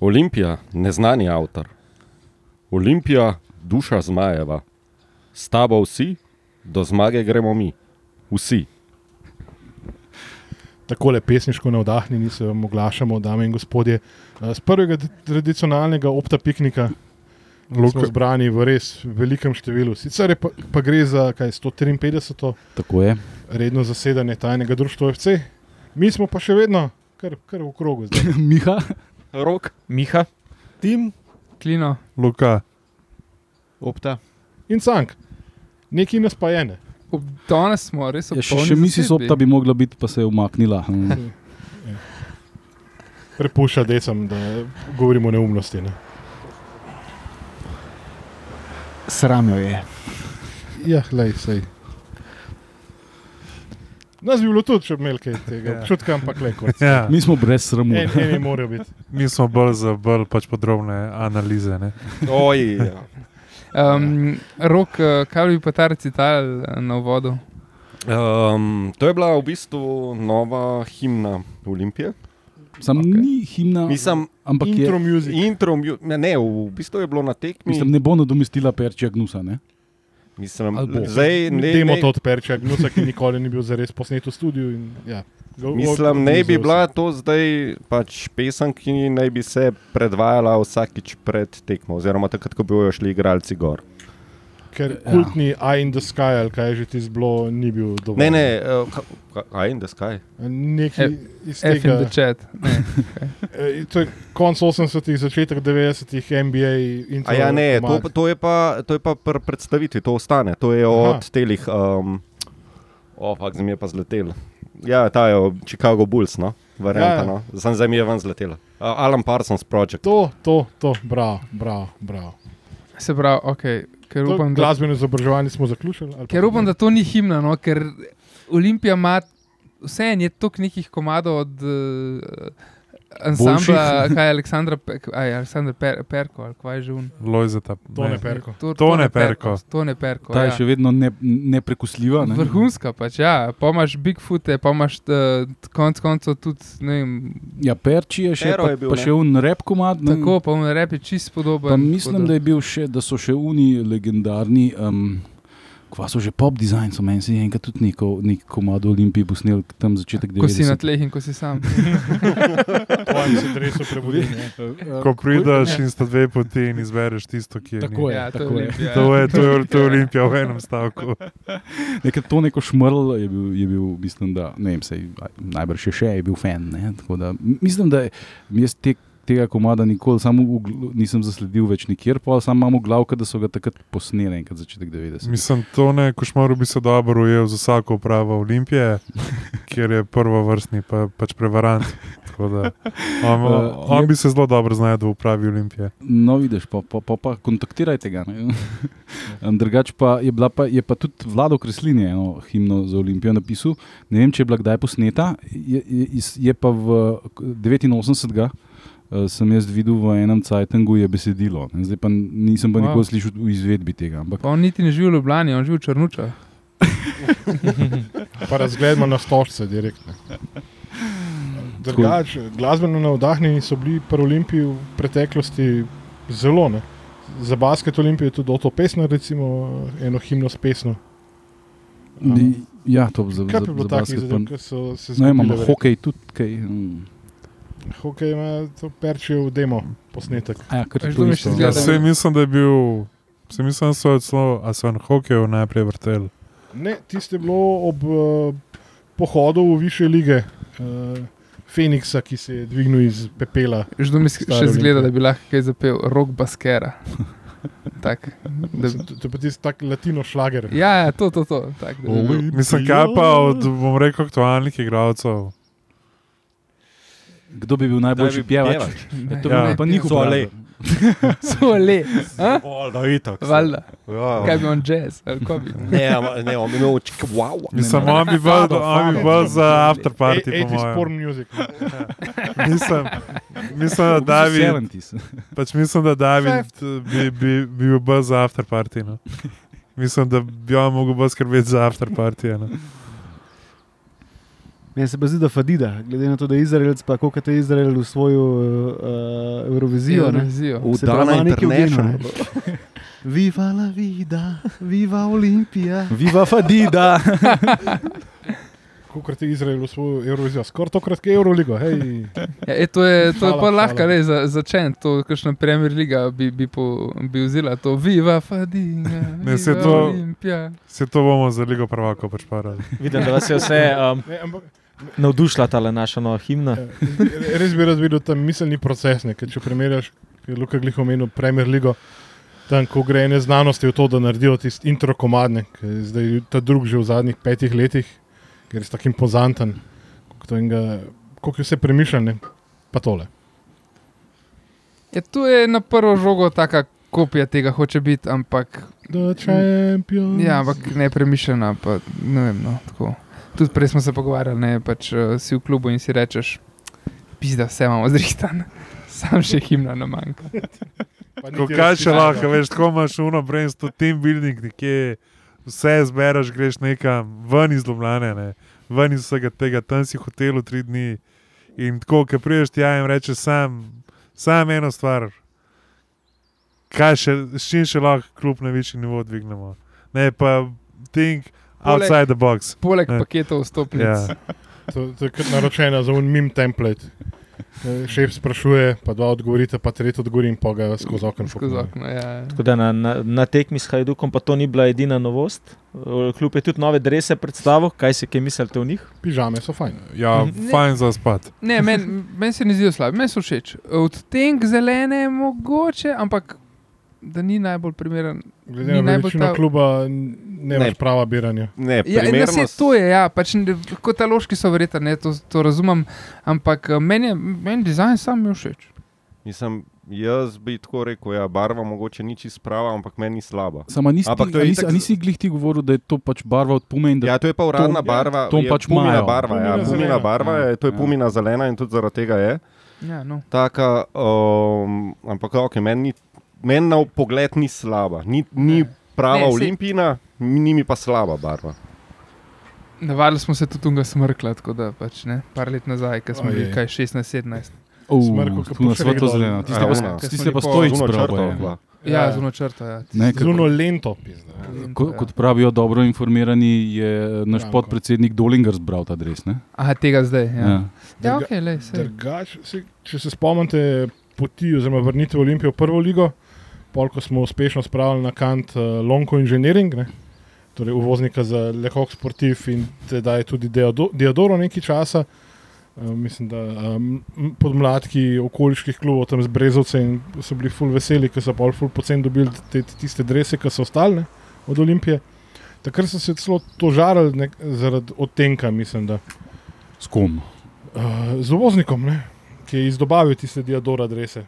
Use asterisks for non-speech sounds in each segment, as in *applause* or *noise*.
Olimpija, neznani avtor. Olimpija, duša zmajeva. S tabo vsi, do zmage gremo mi. Vsi. Tako le pesniško navdahnjeni se vam oglašamo, dame in gospodje. Eh, Z prvega t- tradicionalnega opta piknika smo zbrani v res velikem številu. Sicer pa, pa gre za kaj, 153. Tako je. redno zasedanje tajnega društva FC, mi smo pa še vedno kar, kar v krogu. zdaj. *laughs* Miha, Rok. Miha, Tim, Klino, Luka, opta. In cank, neki nas pa je ne. ob danes smo res ja, še, še misli sopta bi mogla biti, pa se je umaknila. Hm. *laughs* Prepušča decem, da govorimo neumnosti. Ne. Sram jo je. Ja, lej, sej. Nas bi bilo tudi, če bi imeli kaj tega Ja. občutka, ampak le kot. ja, Mi smo brez sramu. En, eni morajo biti. mi smo bolj za bolj pač podrobne analize. Ne? Oj, ja. Um, rok, eh, kaj bi pa ta recital eh, na uvodu? um, to je bila v bistvu nova himna Olimpije. Sam okay. ni himna, Mislim, ampak Intro je, music. intro, mu- ne, ne, v bistvu je bilo na tekmi. mislim, ne bo nadomestila Perčija Gnusa. Ne? Mislim, zdaj, ne, Demo ne, to odperča, gnusa, ki nikoli ni bil zares posnet v studiu. In, ja, ga- Mislim, ne bi bila to zdaj pač pesem, ki naj bi se predvajala vsakič pred tekmo, oziroma takrat, ko bojo šli igralci gor. Ker Ja. kultni Eye in the Sky, ali kaj je že ti zblo, ni bil dovolj. Ne, ne, uh, kaj in da skaj. Nekaj iz F in tega. the chat. Ne. *laughs* Eh, To je konec 80-ih, začetek 90-ih, NBA. A ja, ne, to, to je pa, to je pa pri predstavitvi, to ostane. To je od Aha. telih, um, oh, fakt, mi je pa zletel. Ja, ta je od Chicago Bulls, no, varianta, Ja, ja. no. Sem zdaj mi je ven zletela. Uh, Alan Parsons Project. To, to, to, bravo, bravo. bravo. Se pravi, okay, ker To upam, da, Glasbeno izobraževanje smo zaključili. ker upam, da to ni himna, no, ker Olimpija ima vseeno je toliko nekih komadov od uh, ansambla, kaj je Aleksandra, Pe- aj, Aleksandr per, Perko, ali kaj je že un. Lojzeta. To ne perko. To, Tone Perko. Tone Perko. Ta je ja. še vedno ne, neprekusljiva. Ne? Vrhunska pač, ja. Pa imaš Bigfoote, pa imaš uh, konc koncev tudi, ne vem, Ja, Perči je še, Pero pa, je bil, pa še un rep komad. ne. tako, pa on rep je čist podoben. Pa mislim, da, je bil še, da so še uni legendarni. Um, Kva so že pop design, so meni se je enkrat tudi neko, nek komad v Olimpiji posnel, tam začetek 90. Ko si na tleh in ko si sam. *laughs* Tvojem se dresu prebudi. Ko prideš in sta dve poti in izbereš tisto, ki je Tako je, ja, to je tako je. Olimpija. To je, to, je, to je Olimpija v enem stavku. *laughs* Nekaj to neko šmrl je bil, je bil mislim, da ne vem, sej, najbrž še, še je bil fan. Ne, tako da, mislim, da je- jaz te, tega komada nikoli samo v nisem zasledil več nikjer, pa samo imam v glavu, da so ga takrat posneli, enkrat začetek 90. Mislim, to ne košmaru bi se dobro ujel za vsako upravo Olimpije, *laughs* kjer je prvovrstni pa, pač prevarant. Da, on, Uh, *laughs* on je- bi se zelo dobro znašel v upravi Olimpije. No, vidiš, pa, pa, pa, pa kontaktirajte ga. *laughs* Drugač pa je, bila pa je pa tudi Vlado Kreslin je eno himno za Olimpijo napisal. Ne vem, če je bila kdaj posneta, je, je, je pa v 89. Uh, sem jaz videl v enem cajtangu je besedilo, zdaj pa nisem pa Wow. nikoli slišal v izvedbi tega. Ampak Pa on niti ne živi v Ljubljani, on živi v Črnučah. *laughs* Pa razgledamo na stožce direktno. Drugač, glasbeno navdahnjeni so bili pri Olimpiji v preteklosti zelo. Ne? Za basket Olimpije je tudi Otto Pesner, recimo eno himno s pesno. Ni- ja, to za, Kaj za, bi bilo za takih basket. zadev, pa- ki so se Ne vem, imamo hokej tudi kaj. mm. Hokej ima to perčijo demo posnetek. A Ja, kar Veš, to da mi isto. še Ja, zgleda- se mislim, da je bil. Se mislim, da so celo, a so na hokeju najprej vrteli. Ne, tiste je bilo ob uh, pohodu v više lige. Uh, Feniksa, ki se je dvignil iz pepela. Že do mi sk- Stara še zgleda, da bi lahko kaj zapel, rok baskera. *laughs* tak, da, To, to je pa tisti tak latino šlager. ja, ja, to, to, to. Tak, da, Oli- Mislim, kaj pa od, bom rekel, aktualnih igralcev. Kdo bi bil najboljši bi pjevač? pjevač? Ja, to Ja. bil pa njihov So problem. le. So le, a? Valjda, itak. valjda. Ja, Kaj bi on jazz? Ne, ama- ne, on bi imel wow. Mislim, on bi Fado, on bi bolj za afterparty, po 80s porn mojem. music. *laughs* Mislim, mislim, da David, 70s. pač mislim, da David bi, bi, bi bil bolj za afterparty. No. Mislim, da bi on mogel bolj skrbeti za afterparty. No. Meni se pa zdi, da Fadida, glede na to, da je Izraelec, pa koliko je Izrael usvojil uh, Eurovizijo. Eurovizijo. Se pravi, Udana ima nekaj v genu, International. ne. *laughs* Viva la vida, viva Olimpija. Viva Fadida! *laughs* Kolikrat je Izrael usvojil Eurovizijo, skoraj tokrat je Euroligo. Hej. Ja, e, to je, to je Hvala, pa lahko res za, začeti, to, kakšna Premier Liga bi, bi, po, bi vzela to, viva Fadinga, Ne, viva to- Olimpija. Se to bomo za Ligo prvako pač parali. Vidim, da vas je vse um, Ne, ampak, navdušila ta naša nova himna. eh, res bi rad videl ta miselni proces. Ne, ker če primerjaš, ki je Luka Glih omenil Premier Ligo, tam, ko gre ene znanosti v to, da naredijo tisti intro komadne, ki je zdaj ta drug že v zadnjih petih letih, ker je tako impozanten, koliko koliko je vse premišljeno, pa tole. Ja, to je na prvo žogo taka kopija tega hoče biti, ampak, The champions. ja, ampak ne premišljena. Pa, ne vem, no, tako. Tudi prej smo se pogovarjali, ne, pač uh, si v klubu in si rečeš, pizda, vse imamo zrihtan. *laughs* Sam še himna nam manjka. Ko kaj še lahko, veš, tako imaš uno bremstvo, team building, nekje vse zbereš, greš nekam ven iz Ljubljane, ne, ven iz vsega tega, tam si v hotelu tri dni. In tako, ki priješ tja in rečeš sam, sam eno stvar, kaj še, s čim še lahko kljub na višji nivo dvignemo. Ne pa think Poleg- outside the box. Poleg Ja. paketov vstopnic. Ja. To, to je kot naročeno za un mim template. Eh, Šef sprašuje, pa dva odgovorite, pa tretji odgovori in pa ga skozi okno okno. Ja. Tako da na, na, na tekmi s Hajdukom pa to ni bila edina novost. Uh, Kljub je tudi nove drese predstavil, kaj si kaj mislite o njih? Pižame so fajn. Ja, Ne. fajn za spat. Ne, meni men se ne zdijo slabi, meni so všeč. Odtenek zelene je mogoče, ampak da ni najbolj primeren. Glede Ni na najbolj veličino ta- kluba, ne Ne. imaš prava biranja. Ne, Ja, in da se primernost- to je, ja, pač ne- kot taloški so verjetno, ne, to, to razumem, ampak eh, meni je meni dizajn sam mi všeč. Mislim, jaz bi tako rekel, ja, barva mogoče ni čisto prava, ampak meni ni slaba. Samo nisi, Ampak ti, to a je nisi, itak nisi glih ti govoril, da je to pač barva od da Ja, to je pa uradna to- barva. to je pač pumina barva. Ja, Pumina pumina zelena. barva je, to je Ja. pumina zelena in tudi zaradi tega je. Ja, no. Taka, um, ampak okay, meni ni- meni na pogled ni slaba. Ni, ni Ne. prava Ne, olimpijina, ni mi pa slaba barva. Navadili smo se tudi tunga smrkla, tako da pač ne, par let nazaj, ko smo bili kaj 16-17. Oh, Smrko, ko tu na pušča svetu nekdo. zeleno. Tiste Ja, pa, pravijo. bila. Ja, Ja. zunaj črta. Ja. Ne, ker- Zuno lento. Ko, kot pravijo dobro informirani, je naš Branko. podpredsednik Dolinger zbral ta dres. Ne? Aha, tega zdaj. Ja, ja. ja Druga- ok, lej, se. Drugač, se, če se spomnite poti oziroma vrnitve Olimpije v prvo ligo, pol, ko smo uspešno spravili na kant uh, Lonko Engineering, ne? torej uvoznika za Lehok Sportiv in tedaj tudi Diado- Diadoro nekaj časa. Uh, mislim, da um, podmladki okoliških klubov tam z Brezovce in so bili ful veseli, ker so pol ful pocen dobili te, tiste drese, ki so ostale od Olimpije. Takrat so se celo tožarili nek- zaradi odtenka, mislim, da S kom? uh, z uvoznikom, ne, ki je izdobavil tiste Diadora adrese.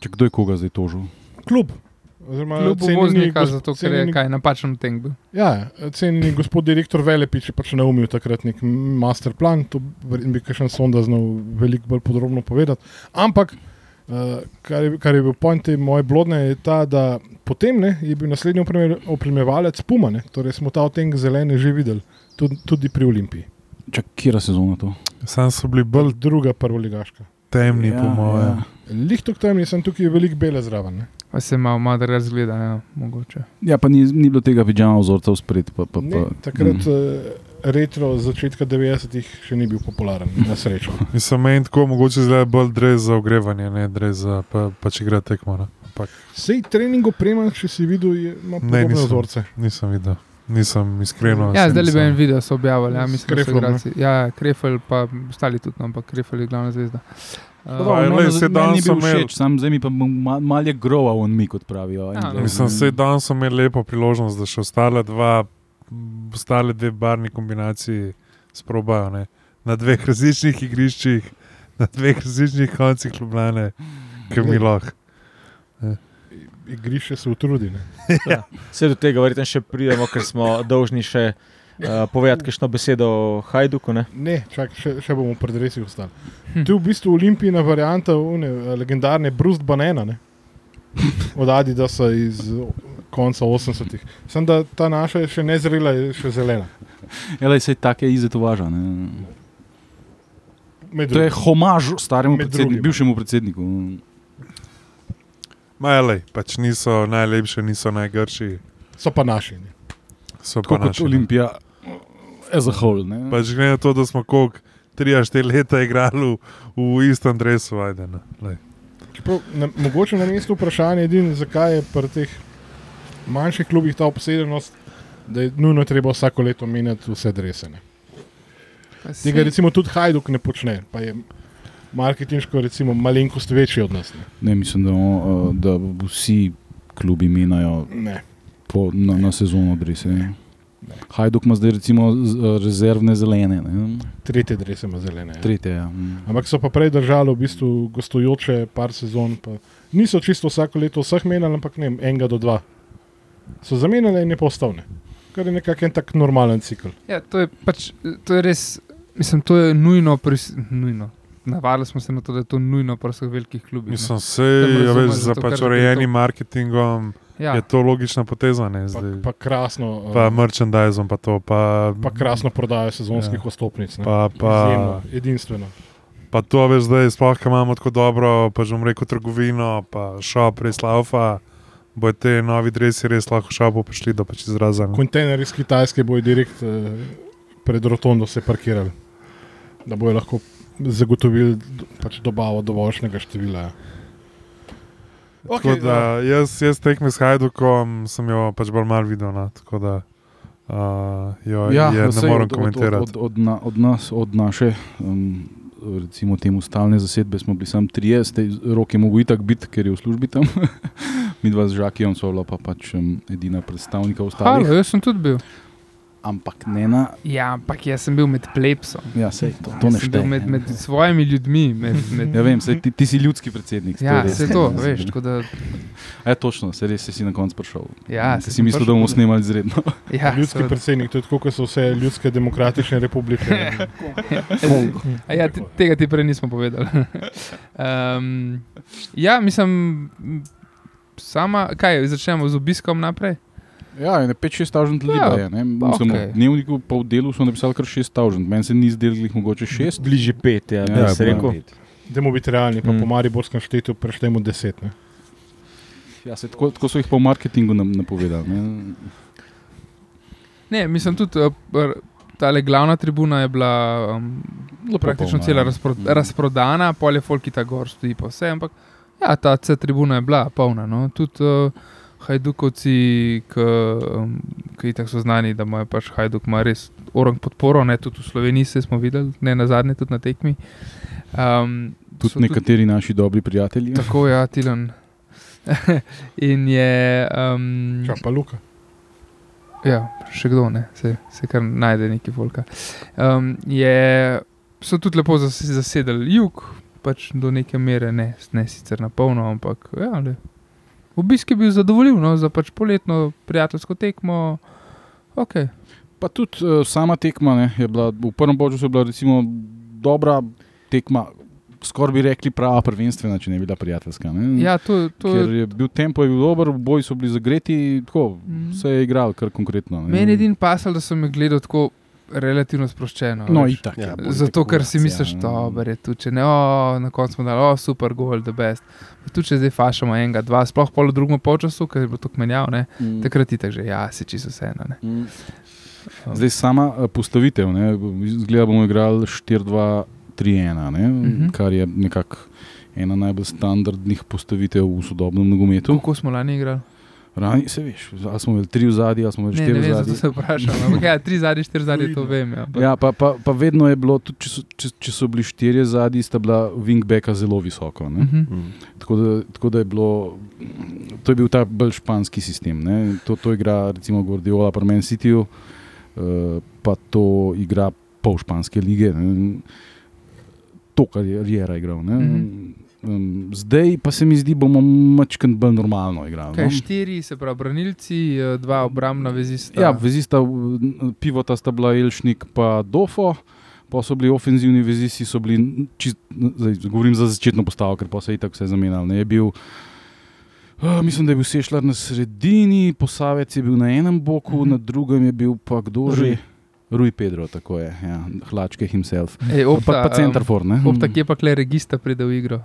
Če kdo je koga zdaj tožil? Klub. Kljub uvoznika, gos- zato ker je kaj napačen tank bil. Ja, cenjeni gospod direktor Velepič je pač naumil takrat nek master plan, to bi kakšen sonda znal veliko bolj podrobno povedati. Ampak, uh, kar, je, kar je bil point te moje blodne, je ta, da potem ne, je bil naslednji opremljevalec Puma, ne, torej smo ta odtenek zelene že videli, tudi, tudi pri Olimpiji. Čak, kjera sezona to? Sam so bili bolj Druga prvoligaška. temni, ja, po mojem. Ja. Lihto tam nisem tukaj veliko bele zraven. Ne. Pa se malo malo razgleda, ja, mogoče. ja, pa ni, ni bilo tega pijama vzorca v spred. Pa, pa, Ne, pa, takrat mm. mm. retro z začetka 90-ih še ni bil popularen, na srečo. *laughs* Mislim, meni tako mogoče zdaj bolj dres za ogrevanje, ne dres za pa, pač igra tekmo. Ne. Ampak Sej trening oprema, če si videl, je, ima Ne, podobne nisem. vzorce. nisem videl, nisem iskreno. Ja, zdaj le en video so objavili, ja, mislim, da so Kreflom, ne? igralci. Ja, Krefel pa ostali tudi, no, ampak Krefel je glavna zvezda. Uh, Pa, meni- meni danes všeč, sam zdaj mi pa mal, mal je groval on mi, kot pravijo. Ja. Mislim, da danes so imeli lepo priložnost, da še ostale, dva, ostale dve barni kombinaciji sprobajo. Ne. Na dveh različnih igriščih, na dveh različnih koncih Ljubljane, ki mi lahko. Igrišče se utrudi. ne. *laughs* Vse do tega verjetno še pridemo, ker smo dolžni še uh, povedati kakšno besedo o Hajduku. Ne? Ne, čak, še, še bomo pred resi ostali. Hm. To je v bistvu olimpijska varianta une, eh, legendarne Brust Banana, ne? od Adidasa iz konca 80-ih. Sem da ta naša je še nezrela, je še zelena. Ja, lej, sej take izet uvaža. ne. Med To je homaž staremu predsedniku, bivšemu predsedniku. Majlej, pač niso najlepši, niso najgrši. So pa naši. Ne. So Tako pa kot naši. Olimpija, as a whole. Ne? Pač glede na to, da smo koliko 3-4 leta igrali v, v istem drevesu, ajde. No. Mogoče na mestu vprašanje je, zakaj je pri teh manjših klubih ta obsedenost, da je nujno treba vsako leto menjati vse dresene. Tega recimo tudi Hajduk ne počne, pa je marketinško recimo malenkost večji od nas. Ne. Ne, mislim, da, o, da vsi klubi menjajo Ne. po, na, na sezono Hajduk ima zdaj recimo z- rezervne zelene, ne? Tretje drese ima zelene. ja. tretje. Ja. mm. Ampak so pa prej držali v bistvu gostujoče par sezon. Pa niso čisto vsako leto vseh menjali, ampak ne, vem, enega do dva. So zamenjali in je postavne. Kar je nekako en tak normalen cikl. Ja, to je pač, to je res, mislim, to je nujno, pris, nujno. Navadili smo se na to, da je to nujno pri vseh velikih klubih. Mislim, Tam je več za pač urejenim to- marketingom, ja. je to logična poteza. Ne, Pa, zdaj. pa krasno. uh, pa merchandizom, pa to. Pa, pa krasno prodajo sezonskih Ja. ja. vstopnic. ne. pa, Izjemno, pa, edinstveno. pa to veš, zdaj sploh, ko imamo tako dobro, pa že bom rekel, trgovino, pa šop, res laufa. Bojo te novi dresi res lahko šopu prišli do pač izraza. ne. Kontejner iz Kitajske bojo direkt eh, pred rotondo se parkirali, da bojo lahko zagotovili pač dobavo dovoljšnega števila. ja. Tako Okej, da jaz, jaz tekme s Hajdukom sem jo pač bolj mal videl. No, tako da uh, jo ja, je, ne saj morem od, komentirati. Od, od, od, na, od nas, od naše, um, recimo temu stalne zasedbe, smo bili samo trije, zdaj rok je mogel itak biti, ker je v službi tam. *laughs* Mi dva z Žakijem so bila pa pač um, edina predstavnika ostalih. Halo, jaz sem tudi bil. Ampak ne na. Ja, ampak jaz sem bil med plepsom. Ja, sej, to, to ne šteje. med, med svojimi ljudmi. Med, med, Ja, vem, sej, ti, ti si ljudski predsednik. to ja, se to, veš. tako Da, E, točno, se res si na koncu prišel. ja, si saj si mislil, da bomo snemali izredno. *laughs* Ja, Ljudski seveda. predsednik, to je tako, kot so vse ljudske demokratične republike. ne. *laughs* A Ja, te- tega ti prej nismo povedali. *laughs* um, ja, mislim, sama, kaj, začnemo z obiskom naprej. Ja, 5-6 tažen ljudi Ja, je. Ne? Mislim, okej. v dnevniku pa v delu so napisali kar 6 tažen. Meni se ni zdelo, glih mogoče 6. Bližje pet, ja, Ja, ja, se rekel. Dajmo biti realni, pa Mm. po Mariborskem štetju preštejemo deset. Ne. Ja, se, tako, tako so jih pa v marketingu nam, napovedali. Ne? Ne, mislim tudi, ta glavna tribuna je bila um, praktično polna, cela ja. razpro, Mm. razprodana, pol je folki ta gor stoji pa vse, ampak ja, ta C tribuna je bila polna. No. Tudi uh, Hajdukovci, ki um, itak so znani, da imajo pač Hajduk ima res orang podporo, ne tudi v Sloveniji se smo videli, ne na zadnje, tudi na tekmi. Um, so Tudi nekateri naši dobri prijatelji. Tako je, ja, Tilan. *laughs* In je. Um, Ča pa Luka. Ja, še kdo ne, se, se kar najde neki volka. Um, je, so tudi lepo zas, zasedali jug, pač do neke mere, ne, ne sicer na polno, ampak ja, le. Obisk je bil zadovoljiv, no, za pač poletno prijateljsko tekmo. Okay. Pa tudi uh, sama tekma ne, je bila, v prvem boju je bila recimo dobra tekma, skoraj bi rekli prava prvenstvena, če ne bi bila prijateljska. Ne? Ja, to, to Ker je bil tempo je bil dober, boji so bili zagreti, tako Mhm. se je igral kar konkretno. ne. meni je edin pasal, da sem jih gledal tako relativno sproščeno. No, veš. itak. Ja, Ja, Zato, ker si misliš, ja. da je tu, če ne, o, na koncu smo dali, o, super, gol, the best. Tu če zdaj fašamo enega, dva, sploh pol v drugem polčasu, ker je bilo to kmenjav, ne, Mm. takrat je tako že, ja, si čisto vseeno. ne. Mm. Zdaj sama eh, postavitev, ne, zgleda bomo igrali 4-2-3-1, ne, Mhm. kar je nekako ena najbolj standardnih postavitev v sodobnem nogometu. Kako smo lani igrali? Rani, se veš, ali smo imeli tri v zadnji, ali smo imeli Ne, ne štiri v vem, zato zadnji. se vprašam. Ampak ja, tri zadnje, štiri zadnje, to vem. Ja. Ja, pa, pa, pa vedno je bilo, tudi če so, če, če so bili štirje zadnji, sta bila wingbacka zelo visoko. Ne? Mhm. Mm. Tako da, tako da je bilo, to je bil ta bolj španski sistem. Ne? To, to igra recimo Guardiola pri Man Cityju, uh, pa to igra pol španske lige. Ne? To, kar je Riera igral. Ne? Mhm. Um, zdaj pa se mi zdi, bomo mačkend bolj normalno igrali. Kaj, no. štiri, se pravi, branilci, eh, dva obrambna vezista. Ja, vezista, pivota sta bila Elšnik pa Dofo. Pa so bili ofenzivni vezisti, so bili, čist, zdaj, govorim za začetno postavo, ker pa se je tako vse zamenjalo. ne. Je bil, uh, mislim, da je bil Sešljar na sredini, Posavec je bil na enem boku, mm -hmm. na drugem je bil pa kdo že. Rui Pedro, tako je, ja, hlačke himself. Ej, Pa, opta, pa, pa center for, ne? Opta, kje pa kle regista pride v igro.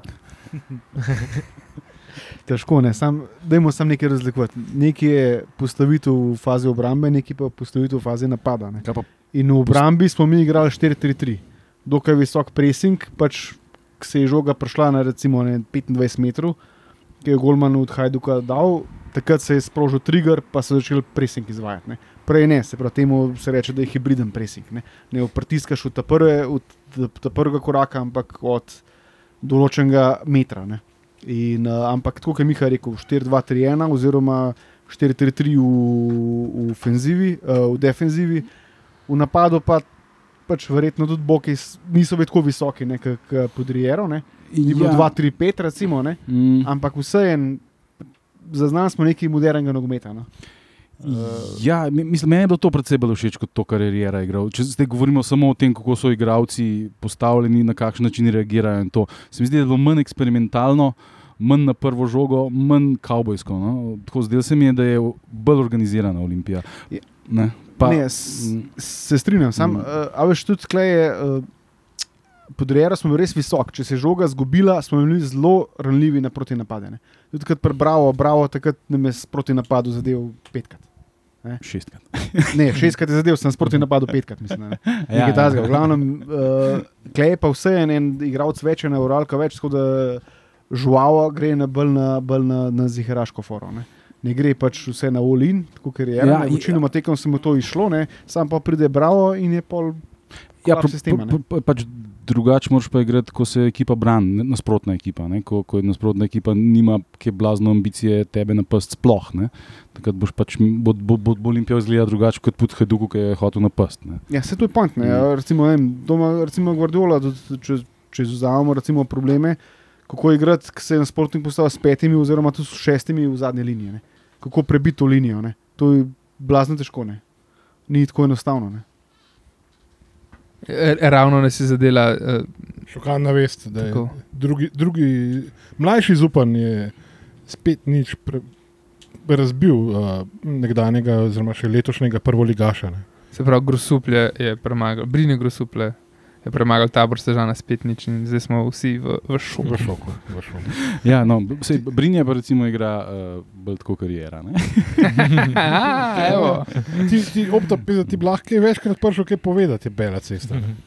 *laughs* Težko ne, sam, dajmo sam nekaj razlikovati. Nekaj je postavitev v fazi obrambe, nekaj pa postavitev v fazi napada. Ne. Kaj pa In v obrambi smo mi igrali 4-3-3, dokaj visok pressing, pač ko se je žoga prišla na recimo ne, 25 metrov, ki je Golman od Hajduka dal, takrat se je sprožil trigger, pa so začeli pressing izvajati. Ne. Prej ne, se pravi, temu se reče, da je hibriden pressing. Ne, ne pritiskaš od prve, od ta prvega koraka, ampak od določenega metra. Ne. In, uh, ampak tako, kot je Miha rekel, 4-2-3-1 oziroma 4-3-3 v, v, ofenzivi, uh, v defenzivi, v napadu pa pač verjetno tudi boki niso bili tako visoki, kot podrijero. Ne. Ni bilo 2-3-5, recimo, ne. Mm, ampak vseeno zaznali smo nekaj modernega nogometa. No. Ja, mi- mislim, meni je bilo to predvsej bolj všeč kot to, kar je Riera igral. Če zdaj govorimo samo o tem, kako so igralci postavljeni, na kakšen način reagirajo. in to, Se mi zdi, da je bilo manj eksperimentalno, manj na prvo žogo, manj kavbojsko. No? Tako zdelo se mi je, da je bolj organizirana Olimpija. Je- Ne, Pa, ne, se strinjam, sam, Mm. mm. uh, a veš tudi tkle je. Uh, Podrejera smo res visoki. Če se je žoga zgubila, smo bili zelo ranljivi na proti napadene. Tudi takrat pri Bravo, takrat nam je proti napadu zadev petkrat. šestkrat. Ne, šestkrat je zadev, sem proti napadu petkrat, mislim. Ne. *laughs* Ja, Ja, ja. V glavnem, uh, klej je pa vse en, en igralec več, ena uralka več, tako da žuavo gre na bolj na, bolj na, na ziharaško foro. Ne. ne gre pač vse na Olin, kot je Ja, ena. i- Večinoma tekom se mu to išlo, ne. sam pa pride Bravo in je pol. Ja, pro, sistema, pro, pro, pač drugače moraš pa igrati, ko se ekipa brani, nasprotna ekipa. Ne? Ko, ko je nasprotna ekipa nima ke blazno ambicije tebe napast sploh. Ne? Takrat boš pač, bo, bo, bo, bo Olimpija izgledala drugače kot pod Heduku, ki je hotel napast. Ne? Ja, se to je point. Ne. Mm. Recimo, ne, doma, recimo Guardiola, če, če vzamemo recimo, probleme, kako igrati, ko se nasprotnik postavil s petimi, oziroma tudi s šestimi v zadnje linije. Ne. Kako prebiti to linijo. Ne. To je blazno težko. Ne. Ni tako enostavno. Ne. E, Ravno nas je zadela. Uh, Šokantna vest, da je Tako. drugi, drugi, mlajši zupan je spet nič pre, razbil uh, nekdanjega, oziroma še letošnjega prvoligaša. Ne. se pravi, Grosuplje je premagal, Brine Grosuplje je premagal tabor Stežana spet nič in zdaj smo vsi v, v šoku. V šoku. V šoku. *laughs* Ja, no, sej, Brinje pa recimo igra uh, bolj kot karijera. Ne? *laughs* Aha, evo. Ti, ti opta, pizda, ti lahko kaj večkrat prišel kaj povedati, je bela cesta. ne.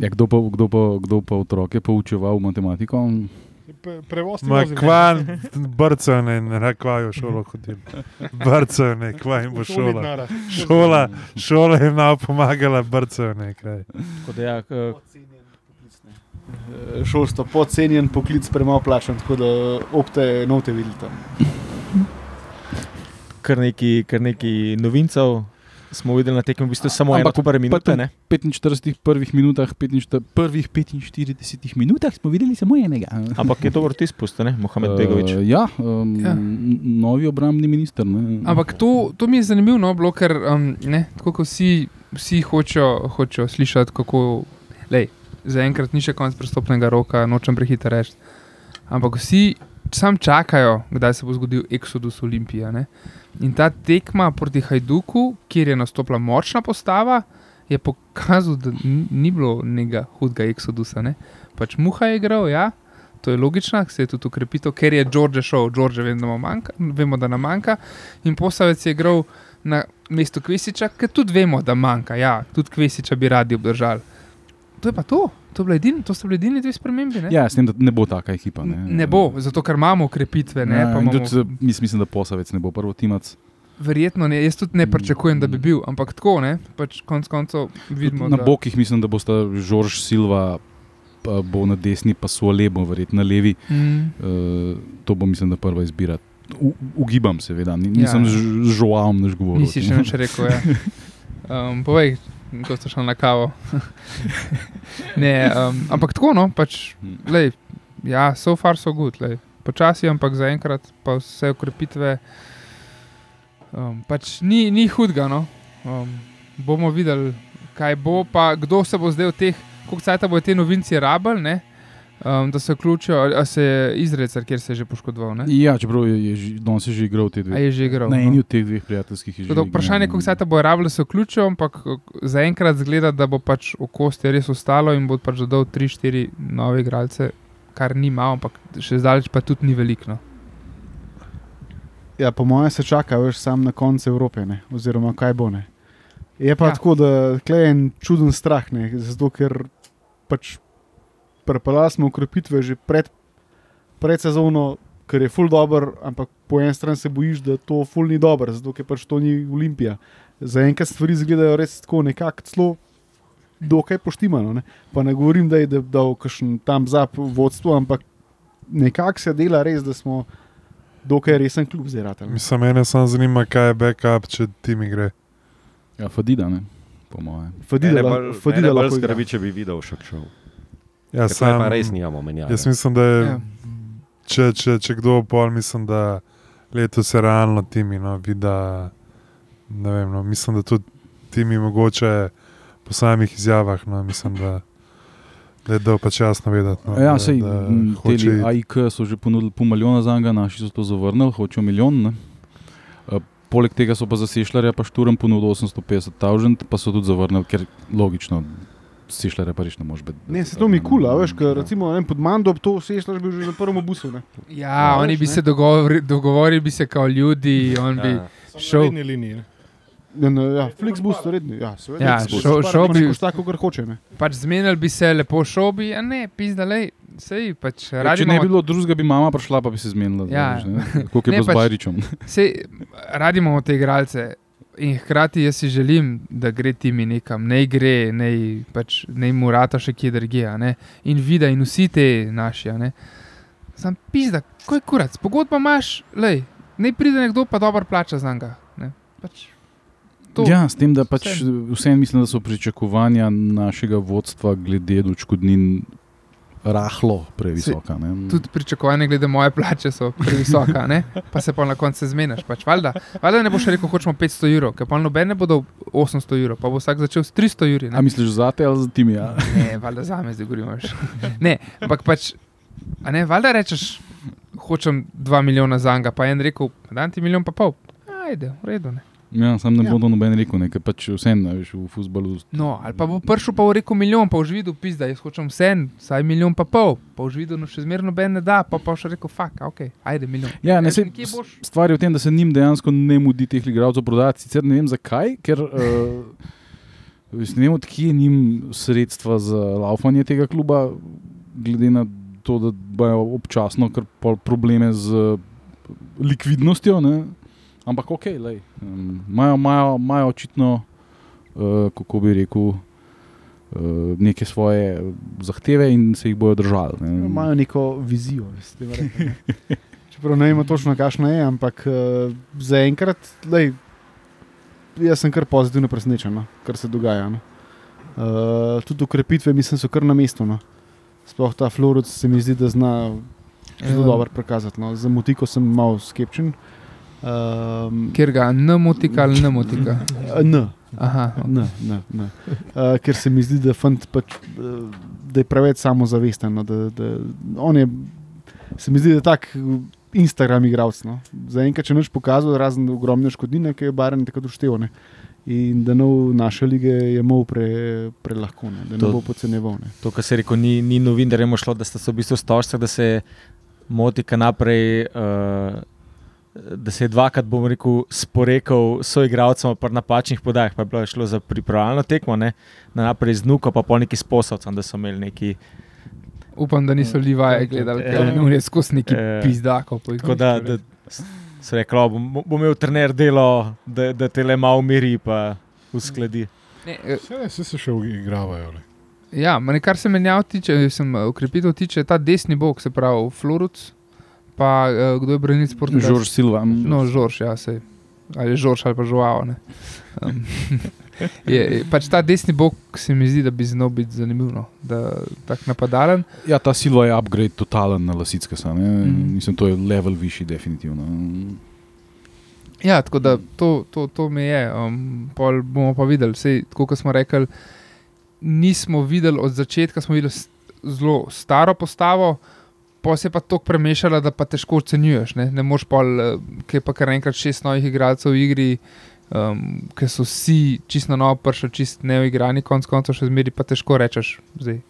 Ja, kdo, pa, kdo, pa, kdo pa otroke poučeval matematiko? Pre, prevoz ne. kvan, *laughs* brcajo ne, ne kvajo šolo hodili. Brcajo ne, kvaj jim bo šola. Šola, šola jim nam pomagala, brcajo ne, kraj. Tako da ja, Šolstvo podcenjen poklic, premalo plačen, tako da opte note vidite. kar nekaj, kar nekaj novincev smo videli na tekmi, v bistvu samo eno Ampak par minut. tam- 45 prvih minutah, 45, prvih 45 minutah smo videli samo enega. Ampak je to vrti spustil, ne, Mohamed Begovič. Uh, ja, um, Ja. novi obrambni minister. Ne? Ampak to, to mi je zanimivo, no, bilo, ker um, ne, tako kot vsi, vsi hočejo, hočejo slišati, kako. Lej, zaenkrat ni še konec prestopnega roka, nočem prehiter reči. Ampak vsi sam čakajo, kdaj se bo zgodil Exodus Olimpija. In ta tekma proti Hajduku, kjer je nastopila močna postava, je pokazal, da ni, bilo nekega hudega Exodusa. Ne? Pač Muha je igral, ja. To je logično, se je tudi ukrepito, ker je George šel, George vem, da manjka, vemo, da nam manjka. In posavec je igral na mestu Kvesiča, ker tudi vemo, da manjka. Ja, tudi Kvesiča bi radi obdržali. To je pa to, to, edini, to so bili edini dve spremembi. Ne? Ja, s tem, da ne bo taka ekipa. Ne, ne bo, zato ker imamo ukrepitve. Ne, Ja, imamo, tudi, eh, mis- mislim, da posavec ne bo prvo timac. verjetno ne, jaz tudi ne pričakujem, da bi bil, ampak tako, ne, pač konc koncev vidimo. Na da, bokih mislim, da bosta Žorž Silva pa bo na desni, pa Suolebo, verjetno na levi. Mm, Uh, to bo, mislim, da prva izbira. U, ugibam, seveda, Ni- nisem Ja. ja. z žoalom než govoril. nisi še nič rekel. Ja. *laughs* Um, povej, ko si šel na kavo. *laughs* ne, um, ampak tako, no, pač, lej, ja, so far so good, lej. počasi, ampak zaenkrat pa vse ukrepitve. Um, pač ni, ni hudega. No. Um, bomo videli, kaj bo, pa kdo se bo zdaj v teh, koliko cajt bo te novinci rabljali. Um, da se vključijo, a- a se je izrecer, kjer se je že poškodoval. Ne? Ja, čeprav je, je že- danes je že igral te A dve. je že igral. Na no. eni od teh dveh prijateljskih je že. Tako da igral, Vprašanje je, no. kako se ta bo rabljalo, da se vključijo, ampak zaenkrat zgleda, da bo pač v kosti res ostalo in bo pač dodal 3-4 nove igralce, kar ni malo, ampak še zdaleč pa tudi ni veliko. No. Ja, po mojem se čaka, veš, sam na koncu Evrope, ne? oziroma kaj bo. Ne? Je pa Ja. tako, da je en čuden strah, ne? zato ker pač prepeljali smo ukrepitve že pred, pred sezono, ker je full dobro, ampak po eni strani se bojiš, da to full ni dobro, zato ker pač to ni Olimpija. Zaenkrat stvari izgledajo res tako nekako celo. Dokaj poštimano. Ne? Pa ne govorim, da je da- dal kakšen tam zap vodstvo, ampak nekako se dela res, da smo dokaj resen klub zdaj. ratali. Mislim, mene samo zanima, kaj je backup, če tim gre. Ja, Fadida, ne, po mojem. Fadila, Mene la- bolj- Fadila mene bolj lahko igra. skrbi, če bi videl še šel. Ja, Ker sam, pa res nimamo menjave. jaz mislim, da je, Ja. če, če, če kdo pol, mislim, da letos je realno timi. No, vida, ne vem, no, mislim, da tudi timi mogoče po samih izjavah. No, mislim, da, da je dal pač jasno vedeti. No, Ja, da, sej, da hoče teli. AIK so že ponudili pol milijona za njega, naši so to zavrnili, hočejo milijon. Ne? E, Poleg tega so pa za Sešljarja pa šturm ponudili 850 tavžent, pa so tudi zavrnili, ker logično, Sešljarja pa res ne moreš biti. Ne, se to mi kula, veš, ker recimo ne, pod Mando to vse je bil že na prvem obusu. Ne. Ja, Ja, oni veš, bi ne. se dogovorili, dogovorili bi se kot ljudi, on bi. Ja. Šel. Na redni liniji. ne. Ne, ne, ja, Flixbus, redni. Ja, seveda. Ja, šel- pa bi- neko Tako, kar hoče. Ne. pač zmenili bi se, lepo šel bi, a ne, pizdalej, sej pač Ja, če ne bi bilo drugega, bi mama prišla, pa bi se zmenila. Ja. Kot je bilo z pač- Bajričem. Sej, radi imamo te igralce in hkrati jaz si želim, da gre timi nekam, ne gre, ne pač, nej mu rata še kje drugje. In vida in vsi te naši. Sam pizda, ko je kurac, pogodba imaš, lej, ne pride nekdo pa dobro plača za njega. Pač, to- Ja, s tem, da pač vseeno. vseeno mislim, da so pričakovanja našega vodstva glede odškodnin rahlo previsoka. ne. Tudi pričakovanja glede moje plače so previsoka, ne? pa se pa na koncu zmeniš. Pač. Valjda, valjda ne boš rekel, hočemo 500 evrov, ker pa noben ne bo dal 800 evrov, pa bo vsak začel s 300 evrov. A misliš za te ali za timi? Ja? Ne, valjda za me zdaj govorim. Ne, ampak pač, a ne, valjda rečeš, hočem 2 milijona za njega, pa en rekel, dan ti milijon pa pol. Ajde, v redu. Ne. Ja, sam ne Ja. bodo noben rekel, ne, ker pač vseeno veš, v futbalu. No, ali pa bo prišel pa v rekel milijon, pa už videl, pizda, jaz hočem vse, vsaj milijon pa pol, pa už videl, no še zmerno noben ne da, pa pa še rekel, fuk, ok, ajde milijon. Ja, ne, sej, nekje boš- stvar je v tem, da se njim dejansko ne mudi teh igralcev prodati. Sicer ne vem zakaj, ker *laughs* uh, ne vem, odkje je njim sredstva za laufanje tega kluba, glede na to, da imajo občasno kar probleme z uh, likvidnostjo. Ne? Ampak ok, lej, um, imajo, imajo, imajo očitno, uh, kako bi rekel. uh, Neke svoje zahteve in se jih bodo držali. ne. Imajo neko vizijo. s tem rekli. Čeprav ne vemo točno, kakšna je, ampak uh, zaenkrat, lej, jaz sem kar pozitivno presenečen, no, kar se dogaja. No. Uh, tudi ukrepitve, mislim, so kar na mestu. No. Sploh ta Florec se mi zdi, da zna zelo Ja. dobro prikazati. No. Za motiko sem malo skepčen. Um, Ker ga ne motika ali ne motika. ne, Aha, ne, ne, ne. Uh, ker se mi zdi, da, pač, uh, da je preveč samozavesten. No, da, da, on je, se mi zdi, da je tak Instagram igralec. No. Zaenkrat, če noč pokazal, razen ogromne škodine, ki je barem takrat uštevane. In da nov naše lige je mol pre, prelahko, ne, da ne To- bo podceneval. ne. To, kar se je rekel, ni, ni novinarjem šlo, da sta se v bistvu stožca, da se motika naprej. Uh, Da se je dvakrat, bom rekel, sporekel s soigravcem pri napačnih podajah, pa je bilo šlo za pripravljalno tekmo, ne? na naprej z Nuko, pa po neki sposovcem, da so imeli neki. upam, da niso Livaje gledali, ker Ja. on je skozi neki Ja. pizdakov. po Tako da, da so rekli, "O, bom, bom imel trener delo, da, da te le malo umiri in uskladi. ne. Eh, Vse, vse se še igravajo. le. Ja, ma ne, kar se menjav tiče, sem eh, ukrepitev tiče, ta desni bok, se pravi Floruc, pa uh, kdo je branilec Portugalske? Žorž Silva. No, Žorž, ja, sej. Ali je Žorž ali pa. Um, *laughs* je, je, pač ta desni bok se mi zdi, da bi znal biti zanimiv, no, da tak napadalen. Ja, ta Silva je upgrade totalen na Lasicka. Mm. Mhm. Mislim, to je level višji, definitivno. Ja, tako da to, to, to mi je. Um, pol bomo pa videli. Sej, tako kot smo rekli, nismo videli od začetka, smo videli zelo staro postavo, pa se je pa tako premešala, da pa težko ocenjuješ. Ne, ne moreš pa, ki je pa kar enkrat šest novih igralcev v igri, um, ki so vsi čisto novo prišli, čisto neuigrani, konc koncev še zmeri pa težko rečeš. Zdaj,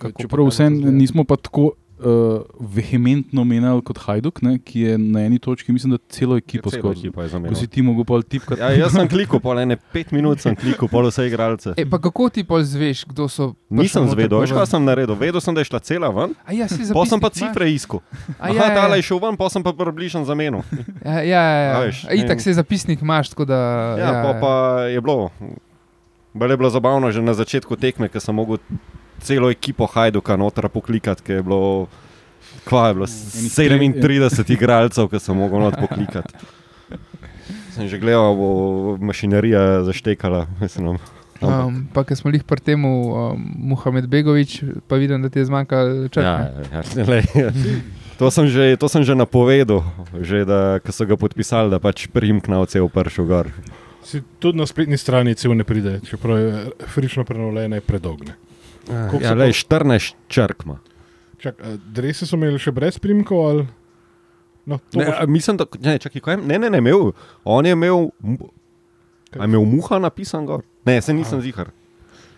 Čeprav vse nismo pa tako uh, vehementno menjali kot Hajduk, ne, ki je na eni točki, mislim, da celo ekipo skoraj. ekipa je Ko si ti mogel pol tipkati. Ja, jaz sem klikal, pol ene pet minut sem klikal, pol vse igralce. E, pa kako ti pol zveš, kdo so? Nisem zvedel, pa veš, kaj sem naredil. Vedel sem, da je šla cela ven, A ja, si pa sem pa cifre iskal. imaš? A Aha, ja, ja, tale ja. je šel ven, pa sem pa približen zamenil. Ja, ja, ja, A ja. veš, A Itak se zapisnik imaš, tako da. Ja, pa, pa je bilo. Bolj je bilo zabavno že na začetku tekme, ker sem mogel celo ekipo Hajduka noter poklikati, ker je bilo. Kva je bilo? Enih 37 igralcev, ki sem mogel not poklikati. Sem že gledal, bo mašinerija zaštekala. Mislim, ampak- Um, pa, ker smo jih pri tem, um, Muhamed Begovič, pa vidim, da ti je zmanjkalo časa. Ja, ja, *laughs* lej, to, sem že, to sem že napovedal, že da ko so ga podpisali, da pač primknavce je pršel gor. Si tudi na spletni strani cel ne pride, čeprav je frišno prenovljena, je predogne. Koliko Ja, lej, pa- 14 črkma. Čak, drese so imeli še brez primkov ali? No, to Ne, boš- a mislim, da ne, čakaj, kaj, ne, ne, ne, imel. On je imel, mu- a je imel muha napisan gor. Ne, se nisem zihar.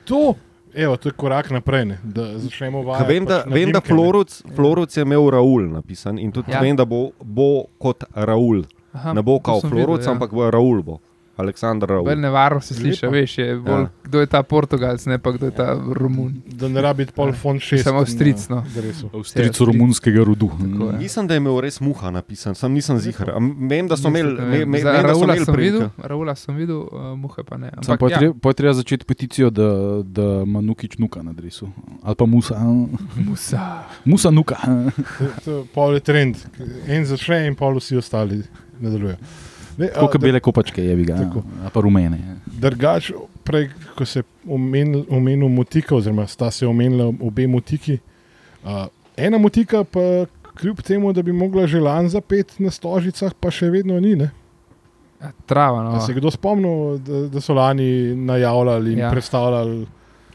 To, evo, to je korak naprej, ne, da začnemo Ka vajati. Vem, da, pač vem, da dimke, ne. Floruc, Floruc je imel Raul napisan in tudi Ja. ja. vem, da bo, bo kot Raul. Aha, Ne bo to kao sem Floruc, videl, ja. ampak bo Raul. Bo. Aleksandr Bolj Raul. nevarno se sliši, veš, je bolj, Ja. kdo je ta Portugalc, ne pa kdo je ta Romun. Da ne rabi pol fond šest. Samo Avstrijc, no. Avstrijcu romunskega rodu. Tako. Mislim, da je imel res muha napisan, sam nisem zihar. A Vem, da so imeli, Raula imeli sem videl. Raula sem videl, uh, muhe pa ne. Ampak, pa je ja, treba, pa je treba začeti peticijo, da, da ima Nukič nuka na dresu. Ali pa Musa. Musa. Musa nuka. Pol je trend. En začne in pol vsi ostali nadaljujejo. Ne, Kot da- bele kopačke je ga. Tako. Ali pa rumene. Drugač, prej, ko se je omenil, omenil motika, oziroma sta se omenila obe motiki. Uh, ena motika, pa kljub temu, da bi mogla že lani zapeti na stožicah, pa še vedno ni. Ne? Ja, Trava, no. A se je kdo spomnil, da, da so lani najavljali in Ja. ja. predstavljali?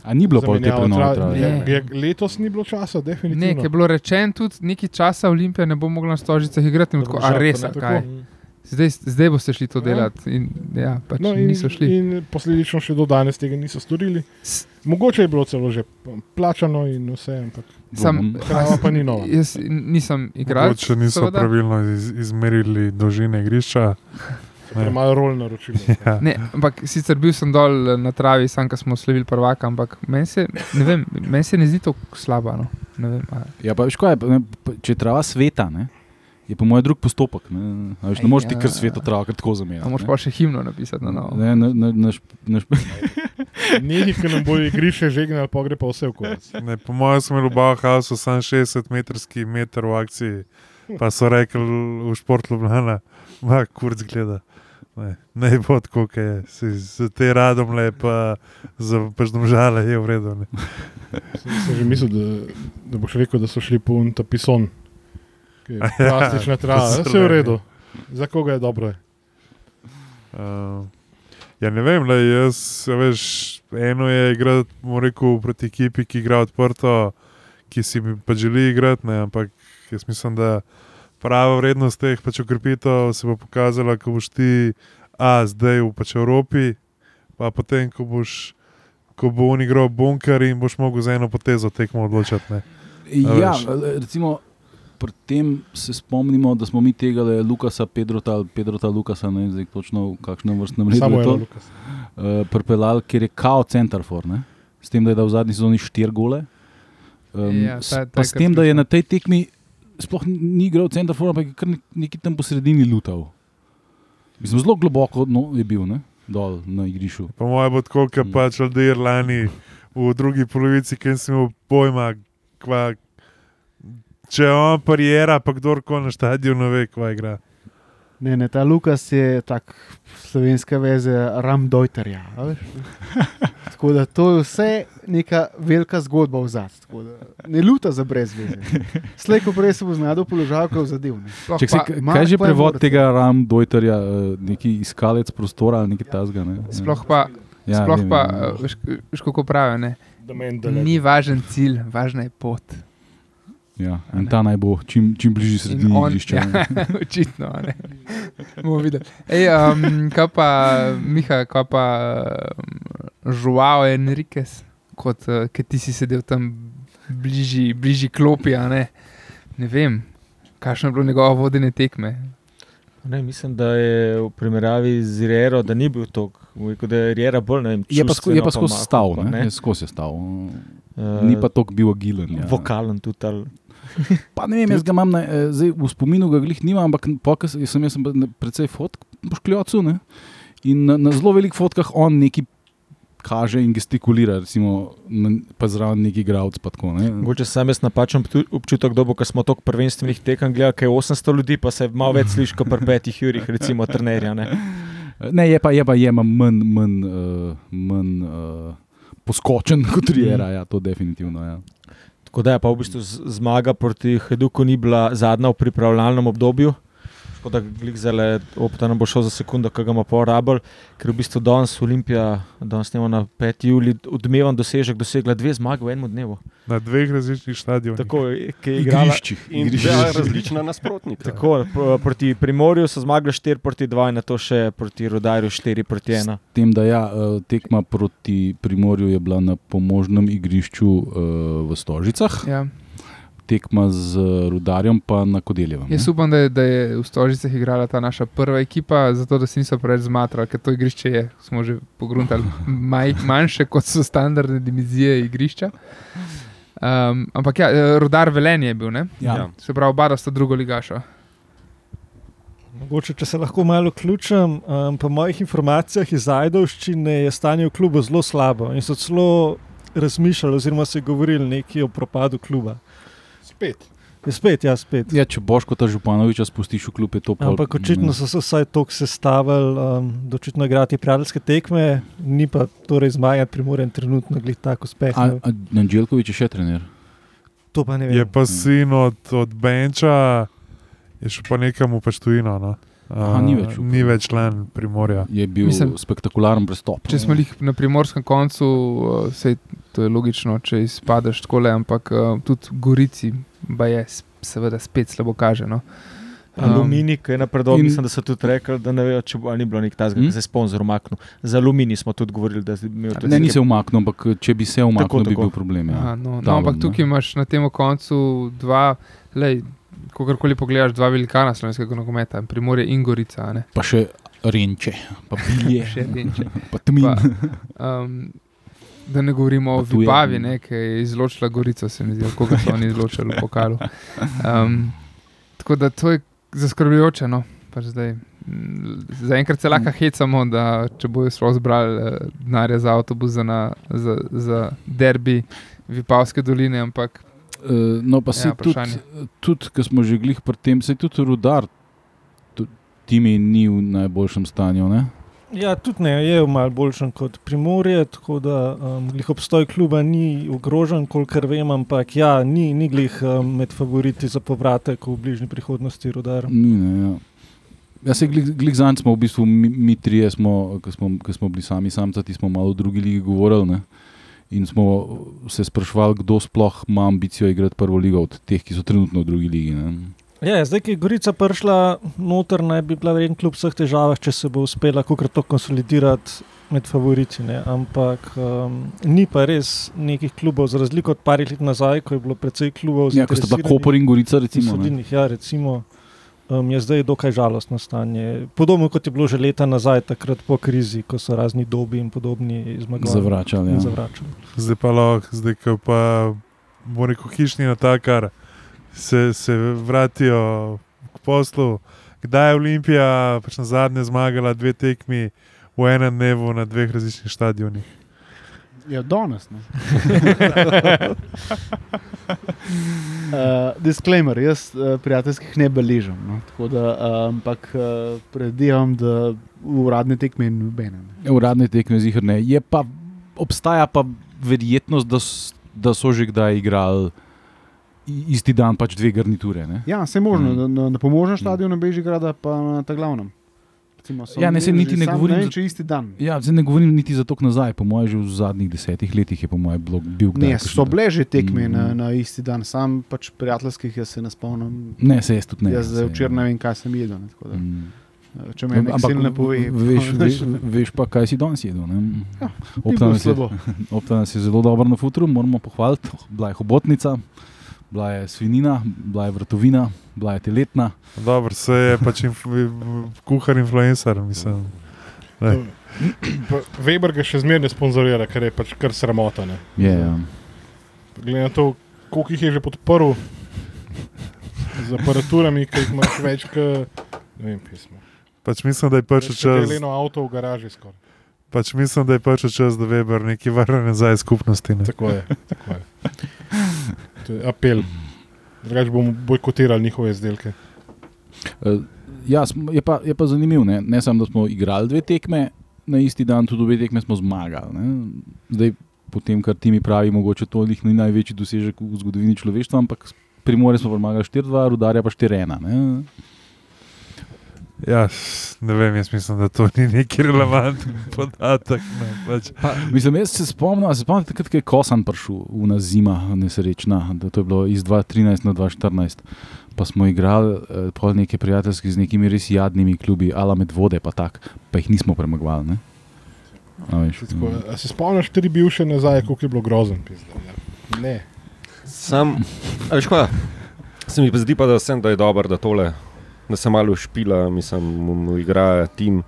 A ni bilo pol te zamenjavo prenove tra- trave? Ne. Je, je, letos ni bilo časa, definitivno. ki je bilo rečeno tudi nekaj časa, Olimpija ne bo mogla na stožicah igrati. in Da Tako, bo a žal, res, a tako. Zdaj, zdaj boste šli to Ja. delati. In, ja, pač No, in, niso šli. in posledično še do danes tega niso storili. Mogoče je bilo celo že plačano in vse, ampak Sam, trava pa ni nova. Jaz nisem igral. Mogoče niso pravilno iz, izmerili dolžine igrišča. Premalo rol naročili. *laughs* Ja. Ne, ampak sicer bil sem dol na travi, sam, ko smo slavili prvaka, ampak meni se, ne vem, meni se ne zdi to slabo. No. Vem, Ja, pa, veš, kaj, če je trava sveta, ne, je po mojem drug postopek. Ne, A veš, ne moreš ti Ja. kar sveto travo, kar tako zamenjati. moš ne. pa še himno napisati na novo. Ne, na, na, na, šp- na, šp- Nekaj, ki nam bo igrišče žegnalo, pa gre pa vse v konec. Ne, po mojem smo imeli v Bauhausu samo 60-metrski meter v akciji, pa so rekli v športu Ljubljana, ma kurc gleda. Ne, ne bo tako, kot je. Si, z te radom lepa, za pač domžale je v redu. Ne. Sem, sem že mislil, da, da boš rekel, da so šli po un tapison. Ki je Plastična trava, *laughs* so vse je v redu. Za koga je dobro? Je. Uh, ja, ne vem, le, jaz, veš, eno je igrati rekel, proti ekipi, ki igra odprto, ki si mi pa želi igrati, ne, ampak jaz mislim, da prava vrednost teh pač okrepitev se bo pokazala, ko boš ti, a zdaj v pač Evropi, pa potem, ko boš. Ko bo on igral bunker in boš mogel za eno potezo tekmo odločiti. ne. ja, recimo, pri tem se spomnimo, da smo mi tega le Lukasa, Pedrota, Pedrota Lukasa, ne vem zdaj točno v kakšnem vrstnem redu. Samo je to, Lukas. uh, pripeljal, ker je kao center for, ne? s tem, da je dal v zadnji sezoni štiri gole. Um, Ja, s- ta- pa s tem, da je na tej tekmi sploh ni igral center for, ampak je kar nek- nekje tam po sredini lutal. Mislim, zelo globoko no, je bil, ne? dol na igrišču. Po mojem bo tako, kot Mm. pač Aldeir lani v drugi polovici, ki sem imel pojma, kva, če on parijera, pa kdorkoli na stadionu ve, kva igra. Ne, ne, ta Lukas je tak slovenska veze Ramdojterja. a veš. *laughs* Tako da to je vse neka velika zgodba v zadnjem. Ne luta za brez veze. Slej, ko prej se bo znašel v položaju, ko je zadev. ne. Ček, se, kaj je že prevod tega Ram Dojterja, uh, neki iskalec prostora ali nekaj tasga? Ne? Sploh pa, Ja, sploh vem, pa vem. eh, veš, veš, kako pravijo. ne. Ni važen cilj, važna je pot. Ja, in ta naj bo čim, čim bližje In sredini igrišča. Ja, ne. *laughs* očitno. a ne. Bomo videli. Ej, um, kaj pa, Miha, kaj pa Žuao Enriquez, kot uh, ti si sedel tam bližji, bližji klopi, a ne. Ne vem, kakšno je bilo njegovo vodenje tekme. Ne, mislim, da je v primerjavi z Rero, da ni bil tok. Da je Rera bolj ne vem, Je pa, sko, je pa skozi stav, pa ne? Je skozi stav. Eh, Ni pa tok bil agilen. Ja. Vokalen tudi. ali- Pa ne vem, jaz ga imam, na, eh, zdaj v spominu ga glih nimam, ampak pokaz, jaz sem, jaz sem precej fotk po škljocu. Ne? In na, na zelo velikih fotkah on neki kaže in gestikulira, recimo, na, pa zraven neki tako, ne. Mogoče sam jaz napačen občutek, da bo, ko smo toliko prvenstvenih tekem gledali, kaj je 800 ljudi, pa se malo več sliši kot pri petih jurih, recimo trenerja. Ne? *laughs* Ne, je pa, je pa je pa manj, manj, uh, manj uh, poskočen kot Riera, ja, to definitivno. Ja. Tako da je pa v bistvu zmaga proti Heduku ni bila zadnja v pripravljalnem obdobju. Tako da glik zale, opta nam bo šel za sekundo, ki ga ima porabl, ker v bistvu danes Olimpija, danes ne na 5. juli, odmeven dosežek, dosegla dve zmage v enem dnevu. Na dveh različnih stadionih. Tako ki je igrala. Igriščih. In dva različna nasprotnika. Tako, p- proti Primorju so zmagali 4 proti 2, in na to še proti Rudarju 4 proti 1. S tem, da ja, eh, tekma proti Primorju je bila na pomožnem igrišču uh, v Stožicah, Ja. Tekma z Rudarjem pa na Kodeljevem. Jaz upam, da je, da je v Stožicah igrala ta naša prva ekipa, zato da se niso preveč zmatrali, ker to igrišče je, smo že pogruntali, *laughs* maj, manjše kot so standardne dimenzije igrišča. Um, ampak ja, eh, rodar Velenje je bil, ne? Ja. se pravi, oba sta drugo ligaša. Mogoče, če se lahko malo vključim, um, po mojih informacijah iz Ajdovščine je stanje v klubu zelo slabo in so celo razmišljali, oziroma se govorili nekaj o propadu kluba. Spet. Je spet, ja, spet. Ja, če boš kot Županoviča spustiš v klub, je to pol- Ampak očitno so se vsaj tako sestavili, um, da očitno igrati prijateljske tekme, ni pa torej zmagati primoren trenutno glih tako uspeh. A, a Anđelkovič je še trener. To pa ne vem. Je pa sin od, od Benča, je šel pa nekam v Paštujino. No. Aha, ni več ni več član Primorja. Je bil Mislim- spektakularen prestop. Če smo jih na primorskem koncu, uh, sej, to je logično, če izpadeš tako le, ampak uh, tudi Gorici pa je seveda spet slabo kaže. No. Um, Aluminij, ki je napredoval, mislim, da so tudi rekli, da ne vejo, če bo ali ni bilo nek tazga, Hm? ki se je sponzor umaknil. Za aluminij smo tudi govorili, da je imel Ne, ni se umaknil, ampak če bi se umaknil, Tako, bi tako. bil problem. Aha, Ja. no, no, Talon, ampak ne. tukaj imaš na tem koncu dva, lej, kakorkoli pogledaš, dva velikana slovenskega nogometa, Primorje in Gorica. a ne. Pa še renče, pa bilje, *laughs* Še Renče. pa tmin. Pa, *laughs* um, da ne govorimo o je- Vipavi, ne, ki je izločila Gorico, se mi zdi, koga so oni izločili v pokalu. Um, tako da to je zaskrbljujoče. No. Pač Zaenkrat se lahko hecamo, da če bojo sploh zbrali eh, denarja za avtobus za, na, za, za derbi Vipavske doline, ampak Uh, no, pa se Ja, tudi, tudi ko smo že glih pri tem, se tudi rudar, tu- timi ni v najboljšem stanju. Ne? Ja, tudi ne, je malo boljšen kot Primorje, tako da um, glih obstoj kluba ni ogrožen, kolikor vem, ampak ja, ni, ni glih um, med favoriti za povratek v bližnji prihodnosti rodar. Ni, ne, ja. Ja, se glih, glih zanj smo v bistvu mi, mi trije, ki smo, ki smo bili sami samcati, smo malo v drugi ligi govorili. Ne? In smo se sprašvali, kdo sploh ima ambicijo igrati prvo ligo od teh, ki so trenutno v drugi ligi. Ne? Ja, zdaj, ki je Gorica prišla noter, naj bi bila verjetno kljub vseh težavah, če se bo uspela kako to konsolidirati med favoriti. Ne? Ampak um, ni pa res nekih klubov, za razliko od parih let nazaj, ko je bilo precej klubov. Ja, ko sta bila zainteresiranih Koper in Gorica, recimo. ne. sodilnih, Ja, recimo. Um, je zdaj dokaj žalostno stanje. Podobno kot je bilo že leta nazaj, takrat po krizi, ko so razni dobi in podobni zmagovali. Zavračali. Ja. zavračali. Zdaj pa lahko, zdaj ko pa bo rekel hišni natakar, se, se vratijo k poslu. Kdaj je Olimpija pač na zadnje zmagala dve tekmi v enem dnevu na dveh različnih stadionih? Ja, danes. ne. Uh, *laughs* disclaimer, jaz uh, prijateljskih ne beležim. No, tako da, uh, ampak uh, predvidevam, da uradne tekme nobene. ne. Ja, Uradne tekme zihar ne. Je pa, obstaja pa verjetnost, da, da so že kdaj igrali isti dan pač dve garniture. Ne? Ja, vse možno, Mm. mm. na, na, pomožnem stadionu Bežigrada, pa na ta glavnem. recimo, so Ja, ne, imeli niti ne govorim Ne vem, za- če isti dan. Ja, zdaj ne govorim niti za tok nazaj, po mojem, že v zadnjih desetih letih je po mojem bilo- bil kdaj. Ne, kakšen so bile že tekme Mm. na, na isti dan, sam pač prijateljskih, jaz se ne spomnim. Ne, se jaz tudi ne. jaz včeraj ne vem, kaj sem jedel. Ne, Mm. če me nekdo ne pove, veš, veš, veš pa, kaj si danes jedel. ne? Ja, Opta bilo nas *laughs* je- zelo dobro na futru, moramo pohvaliti. Bila je hobotnica, bila je svinina, bila je vrtovina, bila je teletna. Dobro, se je pač inf kuhar influencer, mislim. Ne. *clears throat* Weber ga še zmeraj ne sponzorira, ker je pač kar sramota. Ne. Je, ja. Glede na to, koliko jih je že podprl z aparaturami, ki jih imaš več, kot ne vem, pismo. Pač mislim, da je prišel Še čas, deleno avto v garaži skoraj. pač mislim, da je prišel čas, da Weber nekaj vrne nazaj skupnosti. Ne. Tako je. Tako je. To je apel. Drugač bomo bojkotirali njihove izdelke. Eh, Ja, je pa, je pa zanimivo, ne? ne samo, da smo igrali dve tekme na isti dan, tudi dve tekme smo zmagali. Ne? Zdaj, po tem, kar ti mi pravi, mogoče to ni največji dosežek v zgodovini človeštva, ampak pri Morju smo premagali 4-2, rudarja pa 4-1. Ja, ne vem, jaz mislim, da to ni neki relevanten *laughs* podatek. Ne, pač. Mislim, jaz se spomnim, a se spomnim takrat, ko je Kosan prišel v nas zima, nesrečna, da to je bilo iz 2013 na 2014. Pa smo igrali eh, pol neke prijateljske z nekimi res jadnimi klubi, ala med vode, pa tak, pa jih nismo premagovali. Ne? A veš, Tako, mm. a se spomniš tri bivše nazaj, koliko je bilo grozen? Pizda, ja. Ne. Sam, a veš kaj, se mi pa zdi pa, da, sem, da je dobro, da tole, da se malo špila, mislim, mu, igra tim.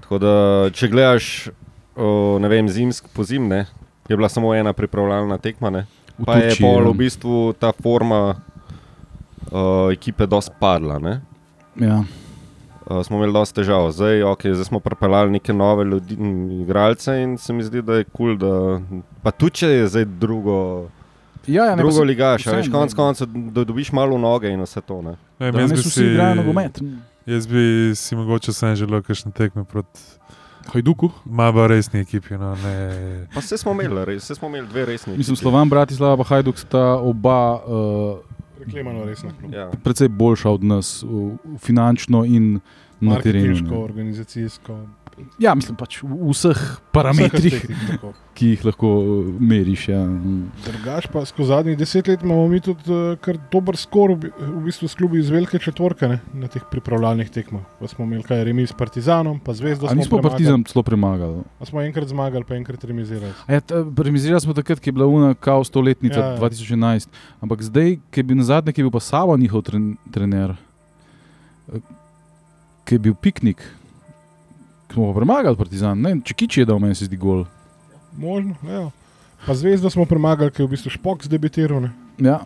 Tako da, če gledaš, o, ne vem, zimsk po zimne, je bila samo ena pripravljalna tekma, ne? Pa je Turčiji, pol ja. v bistvu ta forma uh, ekipe dosti padla. Ne? Ja. Uh, smo imeli dosti težav, zdaj, okay, zdaj smo pripeljali neke nove ljudi, igralce in se mi zdi, da je kul, cool, da pa tudi če je zdaj drugo. Ja, ja, ne, pa Drugo ligaš, a veš, ne. koncev, da dobiš malo noge in vse to. Ne? Ne jaz bi si, nogomet. jaz bi si mogoče sem želel kakšne tekme proti Hajduku. malo resni ekipi. No, ne. Pa vse smo imeli, res, vse smo imeli dve resni. Mislim, ekipi. Slovan, Bratislava in Hajduk sta oba uh, Preklemano resna. Ja. precej boljša od nas, v finančno in na terenu. Organizacijsko. Ja, mislim pač v vseh parametrih, vseh ki jih lahko meriš. Ja. Drugač pa skozi zadnjih deset let imamo mi tudi uh, kar dober skor v, bi- v bistvu s klubi iz velike četvorke ne, na teh pripravljalnih tekmah. Pa smo imeli kaj remi s Partizanom, pa zvezdo A smo nismo. Partizan celo premagali. A smo enkrat zmagali, pa enkrat remizirali. Ja, Premizirali smo takrat, ko je bila una kao stoletnica Ja, ja, ja. 2011, ampak zdaj, ki je bil na zadnje, ki je bil pa Sava njihov tren, trener, eh, ki je bil piknik, ki smo premagali Partizan, ne, če kiči je dal meni se zdi gol. Možno, ja. Pa zvezdo smo premagali, ker je v bistvu Špok zdebitiral. ne. Ja,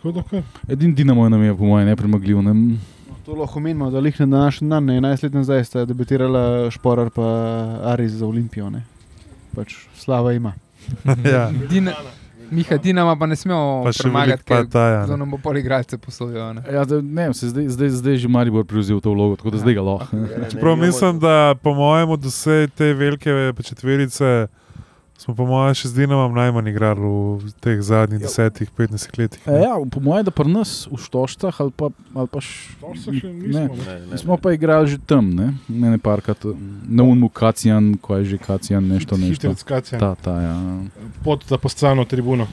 Tako da kar. edin Dinamo je nam je po mojem nepremagljiv. Ne. To lahko menimo, da lih na današnji dan, ne, 11 let nazaj sta debitirala Šporar pa Aris za Olimpijo. Ne. Pač slava ima. *laughs* ja. Dina, Miha, Dinama pa ne smemo Pa premagati, ker ta, ja, nam bo pol igralce posodijo. ne. Ja, da, ne, vem, se zdaj, zdaj, zdaj že Maribor prevzel to vlogo, tako da zdaj ga lahko. Čeprav mislim, da po mojem od vse te velike četverice smo po mojem še z Dinamom najmanj igrali v teh zadnjih 10-15 letih. E, ja, po mojem, da pri nas v Štošcah ali pa, ali pa š, To se še nismo. ne. ne. Ne, ne, Mi smo pa igrali že tam, ne, ne, ne parkrat, na unmu Kacijan, ko je že Kacijan, nešto, nešto. Kacijan. Ta, ta, ja. pod za postano tribuno.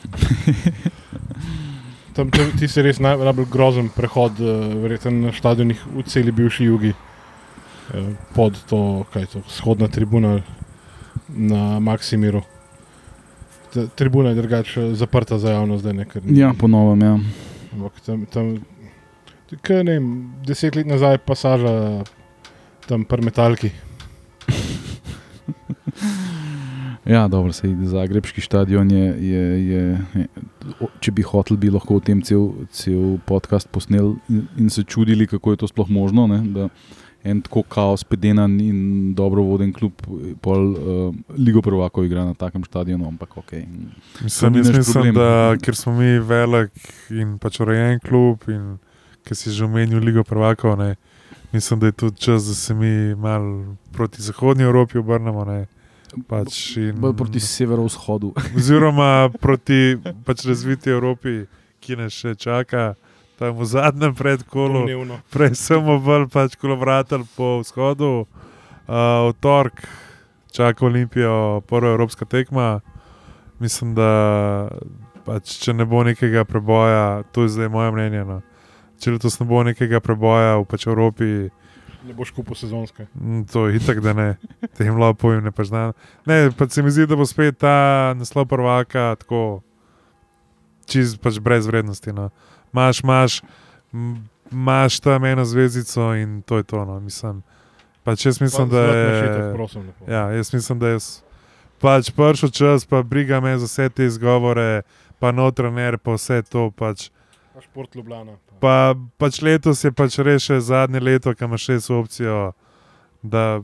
Tam, tam, ti si res naj- najbolj grozen prehod, uh, verjetno na stadionih v celi bivši jugi, uh, pod to, kaj je to, vzhodna tribuna na Maksimiru. Tribuna je drugače zaprta za javnost, zdaj nekaj. ja, po novem, ja. Ampak tam, tam kaj, ne vem, deset let nazaj pasaža tam pri metalki. *laughs* Ja, dobro, sej Zagrebški stadion je, je, je, je če bi hotel, bi lahko o tem cel, cel podcast posnel in, in se čudili, kako je to sploh možno, ne, da en tako kaos, pedenan in dobro voden klub, pol uh, Ligo prvakov igra na takem stadionu, ampak ok. Mislim, jaz mislim problem. da ker smo mi velik in pač urejen klub in ker si že omenil Ligo prvakov, ne, mislim, da je tudi čas, da se mi mal proti zahodnji Evropi obrnemo. Ne, pač in, Bolj proti severovzhodu. oziroma proti pač razviti Evropi, ki nas še čaka, tam v zadnjem predkolu, Domnevno. prej samo bolj pač kolovratelj po vzhodu, uh, v torek čaka Olimpijo, prva evropska tekma. Mislim, da pač, če ne bo nekega preboja, to je zdaj moje mnenje. No. Če letos ne bo nekega preboja v pač Evropi, Ne boš kupil sezonske. Mm, To je itak, da ne, tem lopovim ne poznam. Ne, pa se mi zdi, da bo spet ta naslov prvaka tako čist pač brez vrednosti. No. Maš, maš, m- maš tam eno zvezdico in to je to. No. Mislim, pač jaz mislim, da je. Prosim, lepo. Ja, jaz mislim, da je pač prišel čas, pa briga me za vse te izgovore, pa notraner, pa vse to. Pač. Pa Šport Ljubljana. Pa. Pa, pač letos je pač res še zadnje leto, ki imaš še opcijo, da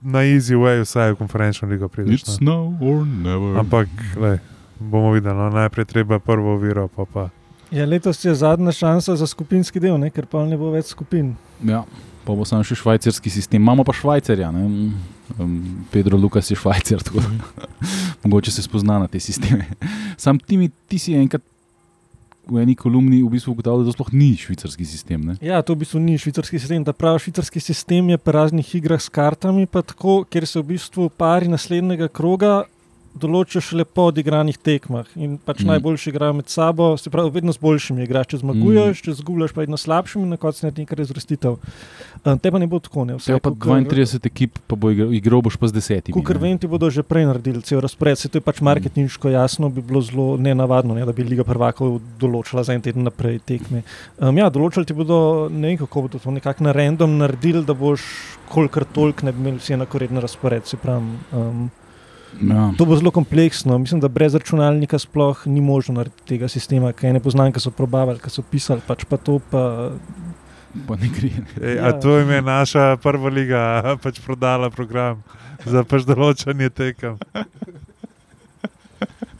na easy way vsaj v konferenčno ligo prideš. It's no. or never. Ampak, lej, bomo videli, no, najprej treba prvo oviro, pa pa. Ja, letos je zadnja šansa za skupinski del, ne? ker pa ne bo več skupin. Ja, pa bo samo še švajcarski sistem. Imamo pa švajcarja. ne. Um, Pedro Lukas je švajcar, tako da *laughs* mogoče se spozna na te sisteme. *laughs* Sam ti, mi, ti si enkrat v eni kolumni v bistvu ugotavljal, da to sploh ni švicarski sistem. Ne? Ja, to v bistvu ni švicarski sistem. Ta pravi švicarski sistem je pri raznih igrah s kartami, tako, ker se v bistvu pari naslednjega kroga določijo šele po odigranih tekmah. In pač Mm. najboljši igrajo med sabo, se pravi, vedno z boljšimi igraš. Če zmaguješ, mm. če zgubljaš, pa vedno slabšim in na koncu naredi nekaj razvrstitev. Um, te pa ne bo tako, ne Vse pa 32 ekip, pa bo igral, igral boš pa z desetimi. Kukor vem, ti bodo že prej naredili cel razpored. Se to je pač marketinško jasno, bi bilo zelo nenavadno, ne, da bi Liga prvakov določila za en teden naprej tekme. Um, ja, določili ti bodo, ne vem kako bodo to nekako na random naredili, da boš kolikor toliko ne bi imeli vsi enakoredni razpored. Se pravi, um, Ja. to bo zelo kompleksno. Mislim, da brez računalnika sploh ni možno narediti tega sistema, kaj ne poznam, ki so probavali, ki so pisali, pač pa to pa. Pa ne gre. Ej, Ja. A to jim je naša prva liga pač prodala program za pač določanje tekem.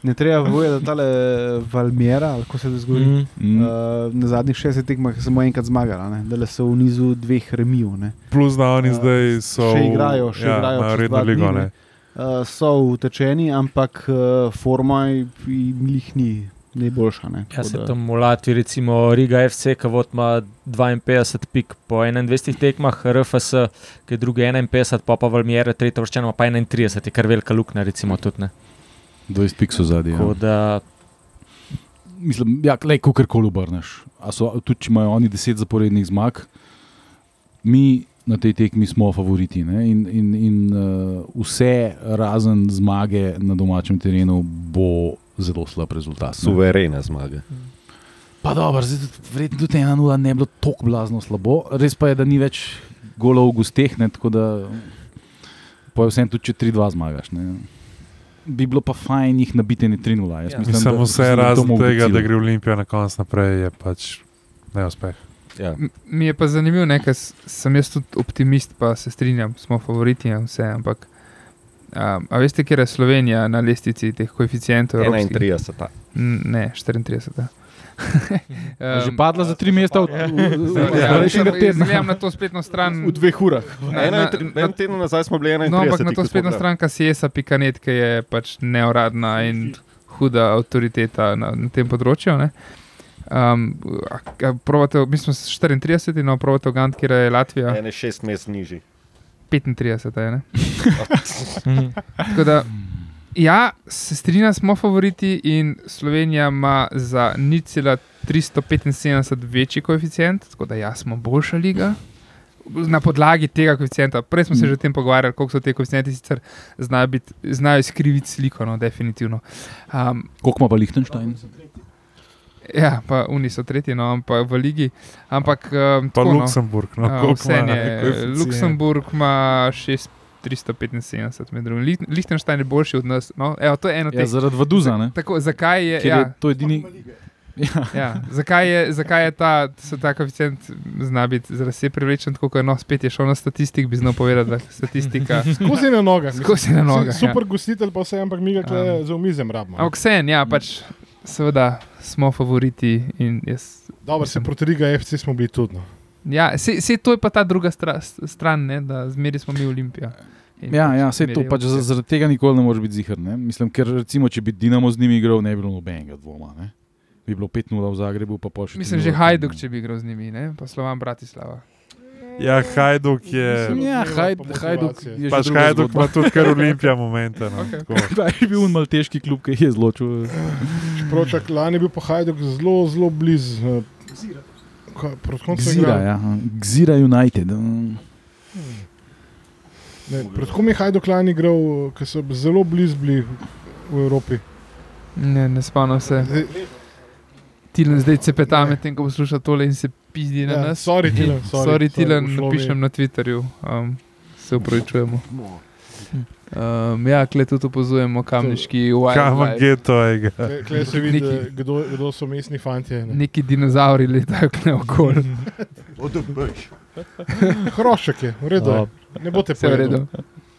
Ne treba povedati, da je Valmiera, ali kako se je zgodilo. Mm. Mm. Uh, na zadnjih šestih tekmah je samo enkrat zmagala, da so v nizu dveh remijev. Plus da oni Ja, zdaj so. še igrajo, še ja, igrajo redno dva dni, ligo. ne. Ne. Uh, so utečeni, ampak uh, forma jim jih ni najboljša. Ne. Ja, se tam v Latviji, recimo Riga FC, ki ima 52 pik po 21 tekmah, RFS, ki je drugi 51, pa pa Valmiera, tretja vrščena pa 31, je kar velika luknja, recimo tudi. Ne. 20 pik so zadnji. Ja. da Mislim, ja, le kako koli obrneš. A So, tudi če imajo oni 10 zaporednih zmag, mi na tej tekmi smo favoriti. Ne? In, in, in uh, vse razen zmage na domačem terenu bo zelo slab rezultat. ne. Suverene zmage. Pa dobro, verjetno tudi 1-0 ne bi bilo tako blazno slabo. Res pa je, da ni več golov v gusteh, ne, tako da pa je vseeno tudi, če 3-2 zmagaš. Ne. Bi bilo pa fajn jih nabiti ne 3-0. Jaz Ja. mislim, Mislim, da- vse razen tega, da gre Olimpija na konec naprej, je pač neuspeh. Ja. Mi je pa zanimivo, ne, ker sem jaz tudi optimist, pa se strinjam, smo favoriti in vse. Ampak, um, a veste, kje je Slovenija na lestvici teh koeficientov? evropskih? 31. N- Ne, 34. Je *laughs* Že padla za tri mesta od *laughs* Ja, prejšnjega tedna. Gledam na to spletno stran. V dveh urah. Na, na, na, En teden nazaj smo bili 31. no, ampak na to ko smo spletno gledali. stran CSA.net, ki je pač neuradna in huda avtoriteta na, na tem področju. Ne? Um, probate, mi smo s 34, no, Gant, kjer je Latvija, En je šest mest nižji. 35. Je, ne? *laughs* Tako da, ja, se strinjam, smo favoriti in Slovenija ima za 0,375 večji koeficient, tako da ja, smo boljša liga. Na podlagi tega koeficienta, prej smo se že o tem pogovarjali, koliko so te koeficienti sicer znajo, biti, znajo izkriviti sliko, no, definitivno. Um, Koliko ima pa Liechtenstein? *laughs* ja, pa Uni so tretji, no, ampak v ligi. Ampak, um, Pa tako, no. Luksemburg. No, Ja, vseeno ima je. Luksemburg ima 6. 375, med drugim. Lih- Liechtenstein je boljši od nas. No, evo, to je eno Ja, teh. zaradi Vaduza, ne? Tako, zakaj je, Ker ja, je to edini. Ja. ja, zakaj je, zakaj je ta, ta koeficient zna biti zaradi sebe privlečen, tako kot no, spet je šel na statistik, bi znal povedati, da statistika *laughs* Skozi na nogah. skozi na noge. Super gostitelj, pa vse, ampak mi ga Ja. za omizem rabimo. Ampak vseeno, ja, pač seveda smo favoriti. Dobro, se proti Riga FC smo bili tudi. No. Ja, se, se to je pa ta druga stra, stran, ne, da zmeri smo mi Olimpija. In Ja, pač ja, vse to pač zaradi tega nikoli ne moreš biti zihar. Ne? Mislim, ker recimo, če bi Dinamo z njimi igral, ne bi bilo nobenega dvoma. Ne? Bi bilo 5-0 v Zagrebu, pa pol še. Mislim, 3:0 že. Hajduk, če bi igral z njimi, ne? pa Slovan Bratislava. Ja, Hajduk je. Ja, Hajd, Hajduk je že Pač Hajduk ima tudi kar *laughs* olimpija momente. No. Okej. tako. *laughs* Kdaj je bil mal težki klub, ki je zločil? Čeprav lani je bil pa Hajduk zelo, zelo blizu. Kaj- so Gzira, ja. Gzira United. Mm. Ne, Pred kom je Hajduk lani igral, ki so zelo blizu bili v Evropi. Ne, ne spomnim se. Zdaj- Tilen zdaj cepeta med tem, ko posluša tole in se pizdi na Ja, nas. sorry, Tilen, *laughs* sorry, sorry, Tilen, ušlo mi je. napišem na Twitterju. Um, se upravičujemo. Um, ja, kle tudi opozujemo kamniški Kam wildlife. geto je. Tle- Tle se vidi, Neki- kdo, kdo so mestni fantje. ne. Neki dinozauri letajo kle okoli. *laughs* Hrošček je, v redu. je. Ne boste Vse je v redu.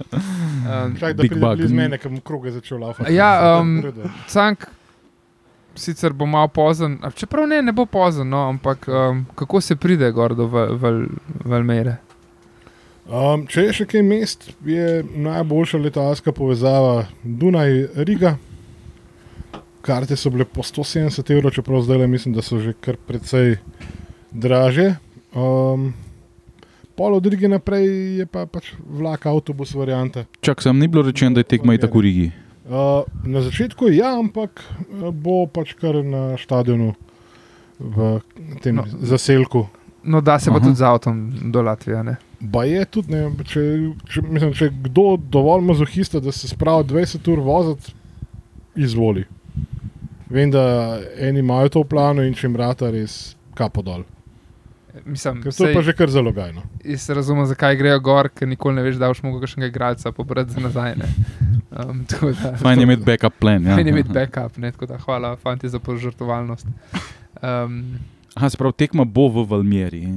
Um, Čak, da Big pride bug. blizu mene, ker bom kroge začel laufati. Ja, um. Cank, sicer bo malo pozen, a čeprav ne, ne bo pozen, no, ampak um, kako se pride gor do Val- Val- Valmere? Um, če je še kaj mest, je najboljša letalska povezava Dunaj-Riga. Karte so bile po 170 evrov, čeprav zdaj mislim, da so že kar precej draže. Um, pol od Rige naprej je pa pač vlak, avtobus, varianta. Čak, sem ni bilo rečeno, da je tekma itak v Rigi. Uh, na začetku je ja, ampak eh, bo pač kar na stadionu v tem No. zaselku. No, da se pa Aha. tudi z avtom do Latvije. Ne? Ba je tudi, ne, če, če, mislim, če kdo dovolj mazohista, da se spravi 20 ur voziti, izvoli. Vem, da eni imajo to v planu in če jim rata res kapo dol. Mislim, Ker to je pa že kar zalogajno. Jaz razumem, zakaj grejo gor, ker nikoli ne veš, da boš mogel kakšnega igralca pobrati za nazaj. ne. Um, *laughs* da- Fajn je imeti backup plan. Ja. Fajn je imeti backup, ne, tako da hvala, fanti, za požrtovalnost. Um, Aha, se pravi, tekma bo v Valmieri.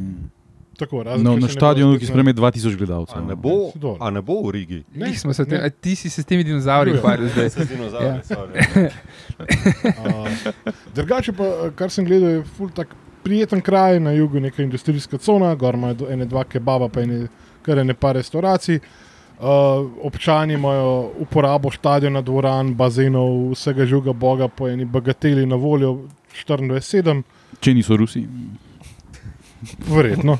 Tako, razen, No, na ne stadionu, ki spet spreme 2000 gledalcev. A ne bo, a ne bo v Rigi? Ne, o tem- ne. ti si se s temi dinozauri Ja. ukvarjal zdaj. *laughs* Se z dinozavri, Ja. sorry. *laughs* Uh, drugače pa, eh, kar sem gledal, je ful tak prijeten kraj na jugu, neka industrijska cona, gor do- ene dva kebaba, pa ene, kar ene par restauracij. Uh, občani imajo uporabo stadiona, dvoran, bazenov, vsega žuga boga po eni bagateli na voljo 24-7, Če niso Rusi. verjetno.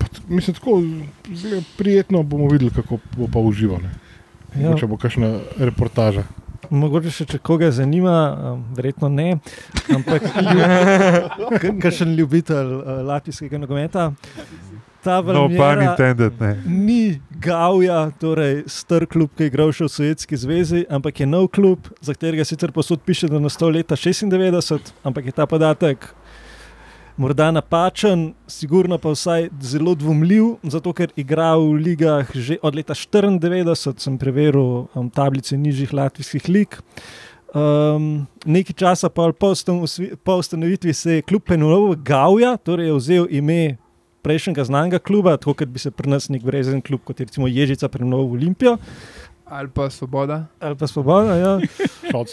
T- mislim, tako prijetno bomo videli, kako bo pa uživali. Ja, Če bo kakšna reportaža. mogoče še če koga zanima, um, verjetno ne, ampak *laughs* kakšen ljubitelj uh, latvijskega nogometa. Ta No, Valmiera intended. Ne. ni Gauja, torej star klub, ki je igral še v Sovjetski zvezi, ampak je nov klub, za katerega sicer posod piše, da je nastal leta 96, ampak je ta podatek morda napačen, sigurno pa vsaj zelo dvomljiv, zato ker igra v ligah že od leta 94, sem preveril um, tablice nižjih latvijskih lig. Um, nekaj časa po ustanovitvi- po ustanovitvi se je klub imenoval Gauja, torej je vzel ime prejšnjega znanega kluba, tako kot bi se pri nas nek brezen klub, kot je recimo Ježica, preimenoval v Olimpijo Ali pa svoboda. ali pa Svoboda. Ja.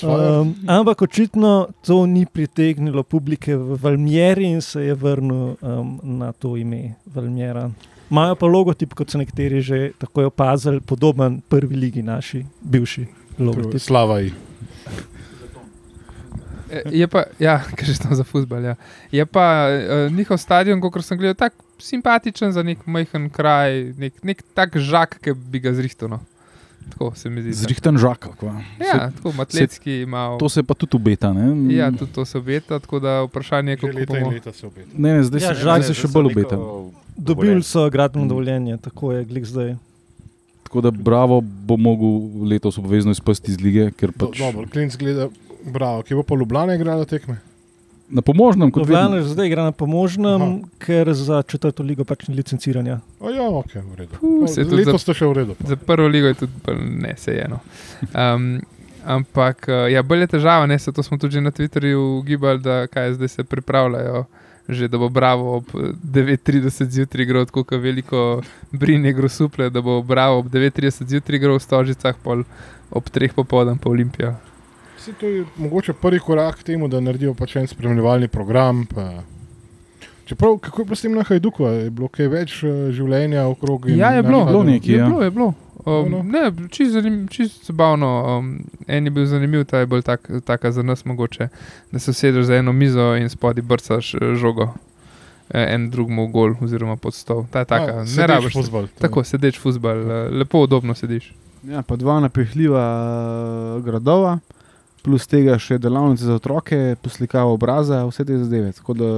Um, ampak očitno to ni pritegnilo publike v Valmieri in se je vrnil um, na to ime Valmiera. Imajo pa logotip, kot so nekateri že tako opazili, podoben prvi ligi naši, bivši logotip. Slava ji. E, Je pa, ja, *laughs* ker že tam za futbol. Ja. Je pa uh, njihov stadion, kot sem gledal, tako simpatičen za nek majhen kraj, nek, nek tak žak, ki bi ga zrihtel. No. Tako se mi zdi. Zrihten žak. Ja, tako matletski ima. To se pa tudi obeta. Ne? Ja, tudi to se obeta, tako da vprašanje je, kako leta bomo. leta se obeta. Ne, ne, zdaj, Ja, se, žak- zdaj se še bolj obeta. Dobili so gradbeno Mm. dovoljenje, tako je glik zdaj. Tako da Bravo bo mogel letos obvezno izpasti iz lige, ker Do, pač dobro, Klinc gleda, bravo, ki bo pa Ljubljana igrala tekme. Na pomožnem, kot Ljubljana vedno. že zdaj igra na pomožnem, Aha. ker za četrto ligo pač ni licenciranja. O, ja, ok, v redu. Puh, No, tudi Letos ste še v redu. Za prvo ligo je tudi ne, se je eno. Um, ampak uh, ja, bolj je težava, ne, se to smo tudi že na Twitterju ugibali, da kaj zdaj se pripravljajo. Že da bo Bravo ob 9:30 zjutraj igral tako kot veliko brinje grosuple, da bo Bravo ob 9:30 zjutraj igral v Stožicah, pol ob 3 popoldan pa Olimpijo. Vse to je mogoče prvi korak k temu, da naredijo pač en spremljevalni program. Pa. Čeprav, kako je bilo s tem na Hajduku, je bilo kaj več eh, življenja okrog? in Ja, je bilo, stadionu? nekaj, je ja. bilo, je bilo. Um, No, no. ne, čisto zanim, čist zabavno. Um, en je bil zanimiv, ta je bolj tak, taka za nas mogoče, da se usedeš za eno mizo in spodaj brcaš eh, žogo. eh, En drugemu v gol, oziroma pod stol. Ta je taka, A, ne rabiš. Tako, sedeč futbal, eh, lepo, udobno sediš. Ja, pa dva napihljiva gradova, plus tega še delavnice za otroke, poslikava obraza, vse te zadeve. Tako da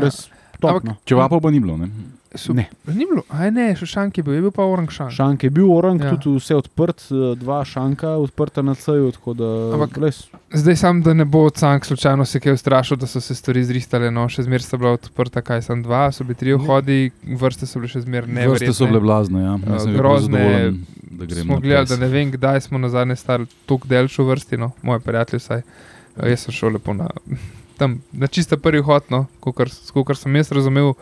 res ja. Ampak- top. No. Če vapo pa ni bilo, ne? Su, Ne. Ni bilo, aj ne, še šank je bil, je bil pa orang šank. Šank je bil orang, Ja. tudi vse odprt, eh, dva šanka odprta na ceju, tako da Ampak- res. Zdaj sam, da ne bo cank slučajno se kaj ustrašil, da so se stvari zristale, no, še zmeraj sta bila odprta, kaj sem dva, so bili tri vhodi, vrste so bile še zmeraj ne. Vrste so bile blazne, ja. Prav grozne, da Smo gledali, da ne vem, kdaj smo na zadnje stali tako daljšo vrsti, no, moje prijatelje vsaj. Eh, Jaz sem šel lepo na, *laughs* tam, na čisto prvi hod, no, kot sem jaz razumel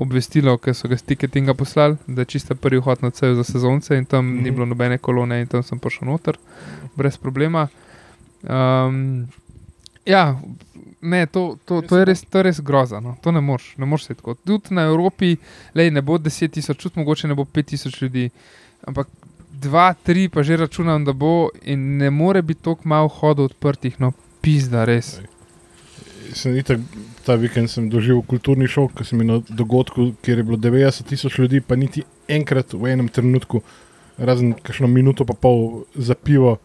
obvestilo, ki so ga s tiketinga poslali, da je čisto prvi hod na ceju za sezonce in tam mm -hmm. ni Mhm. bilo nobene kolone in tam sem prišel noter, brez problema. Um, ja, ne, to, to, to, je res, to je res groza, no. to ne moreš, ne moreš se tako. Tudi na Evropi, lej, ne bo 10 tisoč, tudi mogoče ne bo 5 tisoč ljudi, ampak dva, tri pa že računam, da bo in ne more biti tako malo hodov odprtih, no pizda res. Sem itak, ta vikend sem doživel kulturni šok, ker sem bil na dogodku, kjer je bilo 90 tisoč ljudi, pa niti enkrat v enem trenutku, razen kakšno minuto pa pol za pivo,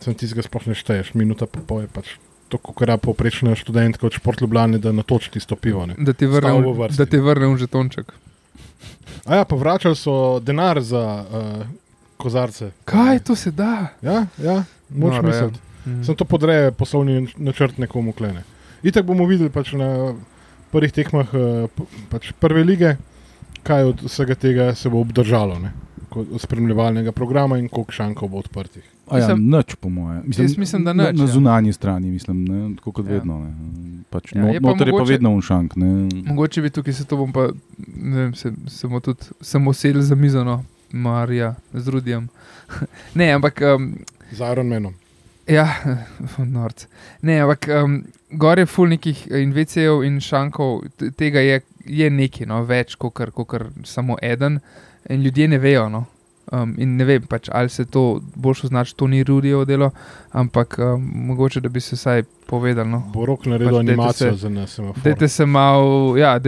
sem tistega sploh ne šteješ. Minuta pa pol je pač to, kar je povprečna študentka od šport Ljubljane, da natoči tisto pivo. Ne. Da ti Stal v vrsti. da ti vrnem žetonček. A ja, pa vračali so denar za uh, kozarce. Kaj to se da? Ja, ja, moč Noro je. misliti. Mm. Sem to podreje poslovni načrt nekomu klene. Itak bomo videli pač na prvih tekmah eh, pač prve lige, kaj od vsega tega se bo obdržalo, ne? Ko- od spremljevalnega programa in koliko šankov bo odprtih. A Ja, Mislim- nič, po mojem. Jaz mislim, da na, nič, na ja. zunanji strani, mislim, ne, tako kot Ja. vedno. Ne. Pač Ja, ja, je not, pa noter je pa mogoče- vedno un šank. Ne. Mogoče bi tukaj se to bom pa, ne vem, se, se bomo tudi samo sedeli za mizo, no, Marija, z Rudijem. *laughs* ne, ampak um, Z Ironmanom. Ja, *laughs* norc. Ne, ampak um, gor je ful nekih invecejev in šankov, tega je, je nekaj, no, več kot samo eden, in ljudje ne vejo. No. Um, in ne vem, pač, ali se to boš označil, to ni Rudijevo delo, ampak um, mogoče da bi se vsaj povedal. No. Bo rok naredil Pač pač animacijo se- za nas. Dajte se malo ja,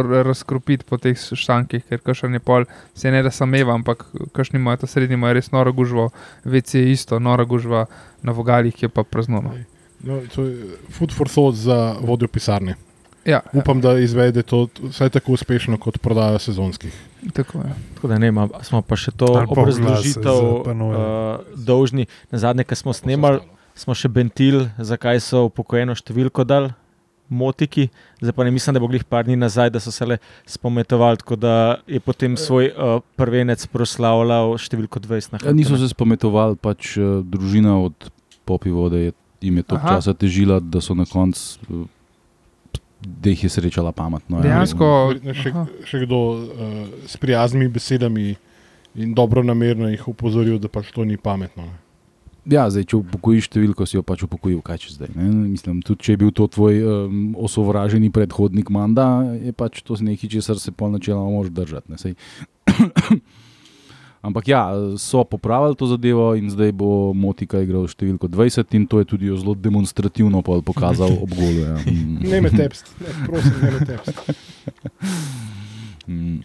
r- razkropiti po teh šankih, ker kašan je pol, se ne da sameva, ampak kašni imajo ta srednji, imajo res noro gužvo, vece je isto, noro gužva na vogalih, je pa prazno. No. No, to je food for thought za vodjo pisarne. Ja, Upam, da izvede to vsaj tako uspešno kot prodaja sezonskih. tako. Tako da ne, ima, smo pa še to obrazložitev panoje. uh, dolžni. Na zadnje, ki smo snemali, smo še bentil, zakaj so upokojeno številko dal. Motiki, zdaj pa ne mislim, da bo glih par dni nazaj, da so se le spometovali, tako da je potem svoj uh, prvenec proslavljal številko 20 na Ja, niso se spometovali, pač uh, družina od Popi vode je, jim je toliko Aha. časa težila, da so na koncu, uh, da jih je srečala pametno. ja. Dejansko, Verjetno Še, še kdo uh, s prijaznimi besedami in dobro namerno jih opozoril, da pač to ni pametno. Ne. Ja, zdaj, če upokojiš številko, si jo pač upokojil, kaj če zdaj. Ne? Mislim, tudi če je bil to tvoj um, osovraženi predhodnik Manda, je pač to nekaj, česar se pol načeloma moraš držati. Ampak ja, so popravili to zadevo in zdaj bo Motika igral številko 20 in to je tudi zelo demonstrativno pokazal ob golu. Ja. *laughs* Mm. Ne me tepst, ne, prosim, ne me tepst. Mm.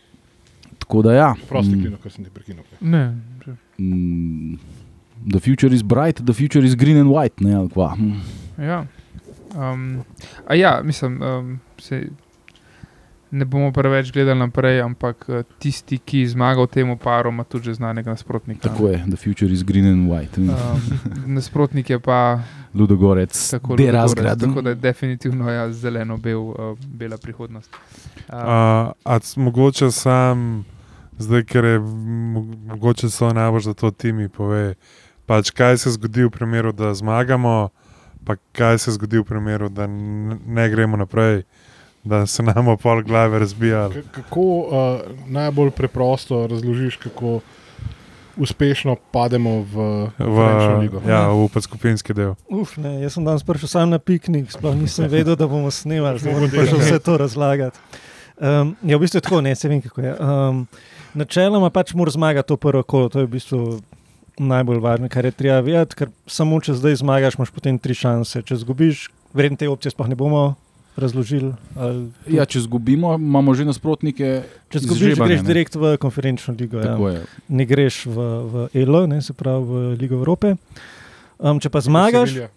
Tako da ja. Prosti, mm, Klino, ker sem ti prekinil. ne, mm, The future is bright, the future is green and white. Ne, ali kva. Mm. ja. Um, a ja, mislim, um, se, ne bomo preveč gledali naprej, ampak eh, tisti, ki zmaga v tem paru, ima tudi že znanega nasprotnika. Tako je, the future is green and white. Um, nasprotnik je pa Ludogorec, tako Ludogorec, razgrad. Tako da je definitivno ja, zeleno-bel, uh, bela prihodnost. Uh, A, mogoče sam, zdaj, ker je mo- mogoče so najbolj za to timi, pove, pač, kaj se zgodi v primeru, da zmagamo, pa kaj se zgodi v primeru, da ne gremo naprej, da se nam pol glave razbijali. K- Kako uh, najbolj preprosto razložiš, kako uspešno pademo v, V, ligo? ja, v podskupinski del. Uf, ne, jaz sem danes prišel sam na piknik, sploh nisem vedel, da bomo snemali, pa še Mogoče. vse to razlagati. Um, ja, v bistvu je tako, ne se vem, kako je. Um, načeloma pač mora zmagati to prvo kolo, to je v bistvu najbolj važno, kar je treba vedeti, ker samo če zdaj zmagaš, imaš potem tri šanse. Če zgubiš, verjetno te opcije sploh ne bomo razložili. ali Ja, če izgubimo, imamo že nasprotnike. če zgubiš, izžrebane, greš ne. direkt v konferenčno ligo. Ja. Tako je. Ne greš v, v ELO, ne, se pravi v Ligo Evrope. Um, če pa zmagaš, Sevilja.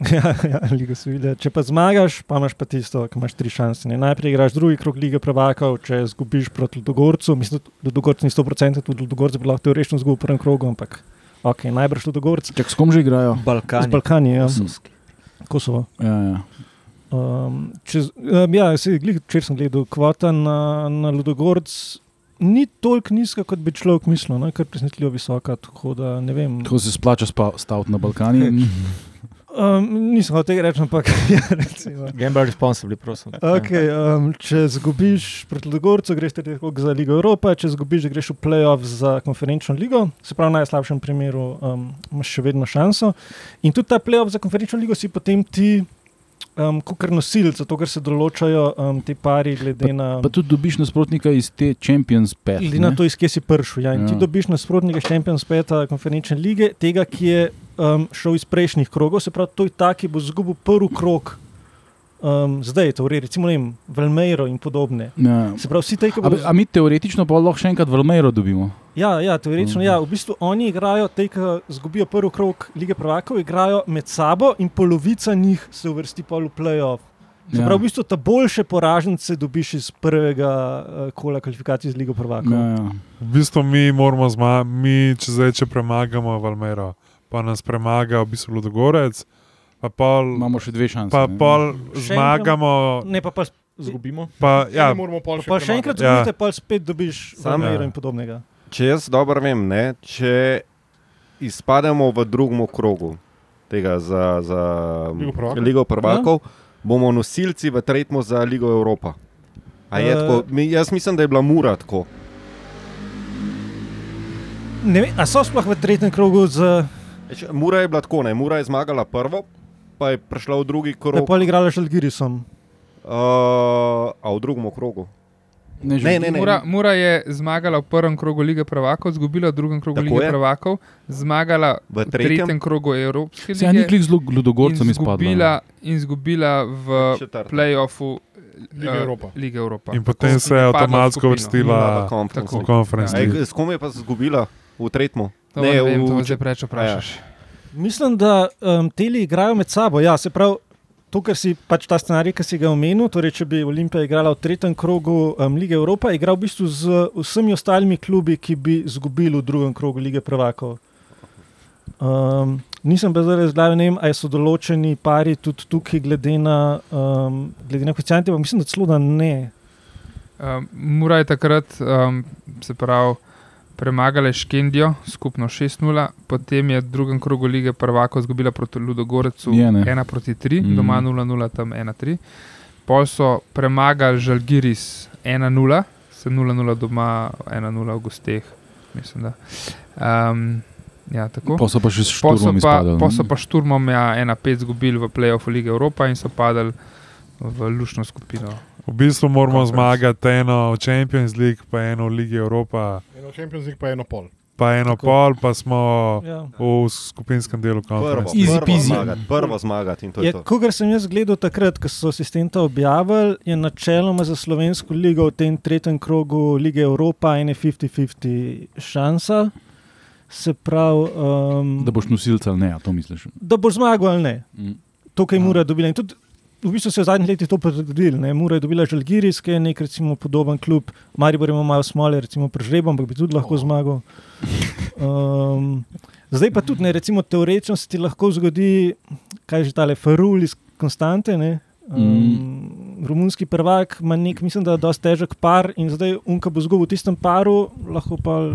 *laughs* ja, ja, Liga Sevilja. Če pa zmagaš, pa imaš pa tisto, ki imaš tri šanse. Ne. Najprej igraš drugi krog lige prvakov, če zgubiš proti Ludogorcu, mislim, da Ludogorc ni 100%, tudi Ludogorc bi lahko teoretično izgubil v prvem krogu, ampak ok, najbrž Ludogorc. Čak, s kom že igrajo? Z Balkan. Balkani, ja. Kosovo. Ja, ja. Um, čez, um, ja, se, glih, če sem gledal, kvota na, na Ludogorc ni toliko nizka, kot bi človek mislil, ne, kar presenetljivo visoka. Tako da ne vem. Tako se splača staviti na Balkani. Um, *laughs* nisem hotel tega reči, ampak *laughs* ja, recimo. Gamble responsibly, prosim. Okay, um, če zgubiš proti Ludogorcu, greš tako za Ligo Evrope, če zgubiš, greš v playoff za konferenčno ligo. Se pravi, v najslabšem primeru um, imaš še vedno šanso. In tudi ta playoff za konferenčno ligo si potem ti, um, kot nosilec, zato ker se določajo um, te pari glede na. Pa tudi dobiš nasprotnika iz te Champions Pet. Glede na to, iz kje si prišel. Ja. Ja. ti dobiš nasprotnika Champions Peta, konferenčne lige, tega, ki je um, šel iz prejšnjih krogov, se pravi, to je ta, ki bo izgubil prvi krog. Um, zdaj, torej, recimo, ne vem, Velmeiro in podobne. Ja. Se pravi, vsi ki A, bodo. a mi teoretično pa lahko še enkrat Valmero dobimo. Ja, ja, teoretično, Mhm. ja. V bistvu oni igrajo, te, ki izgubijo prvi krog lige prvakov, igrajo med sabo in polovica njih se uvrsti pol v playoff. Se Ja. pravi, v bistvu ta boljše poražence dobiš iz prvega uh, kola kvalifikacij z ligo prvakov. Ja, ja. V bistvu mi moramo zmagati, mi če zdaj če premagamo Valmero, pa nas premaga v bistvu Ludogorec, pa pol, Imamo še dve šanse. pa ne. pol Še zmagamo. Ne, pa, pa, Zgubimo. Pa, ja, Ne moramo pol pa še enkrat Ja. zgubite, pa spet dobiš Sam- Velmeiro Ja. in podobnega. Če jaz dobro vem, ne, če izpademo v drugem krogu tega za, za Ligo prvakov? Ligo prvakov bomo nosilci v tretjem za Ligo Evropa. A je Eh. tako? Mi, jaz mislim, da je bila mura tako. Ne vem, a so sploh v tretjem krogu z. Mura je bila tako, ne, Mura je zmagala prvo, pa je prišla v drugi krog. pol igrala z Algirisom. Uh, a v drugem krogu. Ne, Ne, ne, ne. Mura, Mura je zmagala v prvem krogu lige prvakov, izgubila v drugem krogu Tako lige je. prvakov, zmagala V v tretjem, tretjem krogu Evropske Se je ni lige klik z Ludogorcem izpadla. izgubila, in izgubila v playoffu Liga eh, Evropa. Lige Evropa. in potem Tako se je avtomatsko vrstila v konferenci. Ej, S kom je pa izgubila? V tretjem. Ne, ne vem, v- to zdaj preveč vprašaš. Mislim, da um, teli igrajo med sabo. Ja, se pravi, to, kar si pač ta scenarij, ki si ga omenil, torej če bi Olimpija igrala v tretjem krogu um, Lige Evropa, igra v bistvu z vsemi ostalimi klubi, ki bi izgubili v drugem krogu Lige prvakov. Um, nisem pa zdaj razgledal, ne vem, ali so določeni pari tudi tukaj, glede na, um, glede na koeficiente, pa mislim, da celo da ne. Um, Mura je takrat, um, se pravi, premagala Škendijo skupno 6-0, potem je v drugem krogu lige prvako izgubila proti Ludogorecu Je, ne. 1 proti 3, Mhm. doma 0-0, tam 1-3. Pol so premagali Žalgiris 1-0, se 0-0 doma, 1-0 v gosteh, mislim. Da. Um, ja, tako. Pa so pa še šturmom pa, so pa šturmom ja, 1-5 izgubili v playoffu Lige Evropa in so padali v lušno skupino. V bistvu moramo Conference. zmagati eno v Champions League, pa eno v Ligi Evropa, Eno Champions League, pa eno pol. pa eno Tako. pol, pa smo Ja. v skupinskem delu Prvo, konference. Prvo peasy. zmagati, prvo zmagati in to je Je, to. Kogar sem jaz gledal takrat, ko so asistenta objavili, je načeloma za slovensko ligo v tem tretjem krogu lige Evropa ene 50-50 šansa. Se pravi, um, Da boš nosilca ali ne, to misliš. da bo zmagal ali ne. Mm. To, kar je Ja. Mura dobila. In tudi v bistvu se je v zadnjih letih to potrdilo. Mura je dobila Žalgiris, ki je nek recimo podoben klub. Maribor ima malo smole, recimo prežrebo, ampak bi tudi lahko zmagal. Um, zdaj pa tudi ne, recimo teoretično se ti lahko zgodi, kaj že tale Farul iz Konstante. Ne? Um, Romunski prvak ima nek, mislim, da je dosti težek par in zdaj unka bo zgubil v tistem paru, lahko pa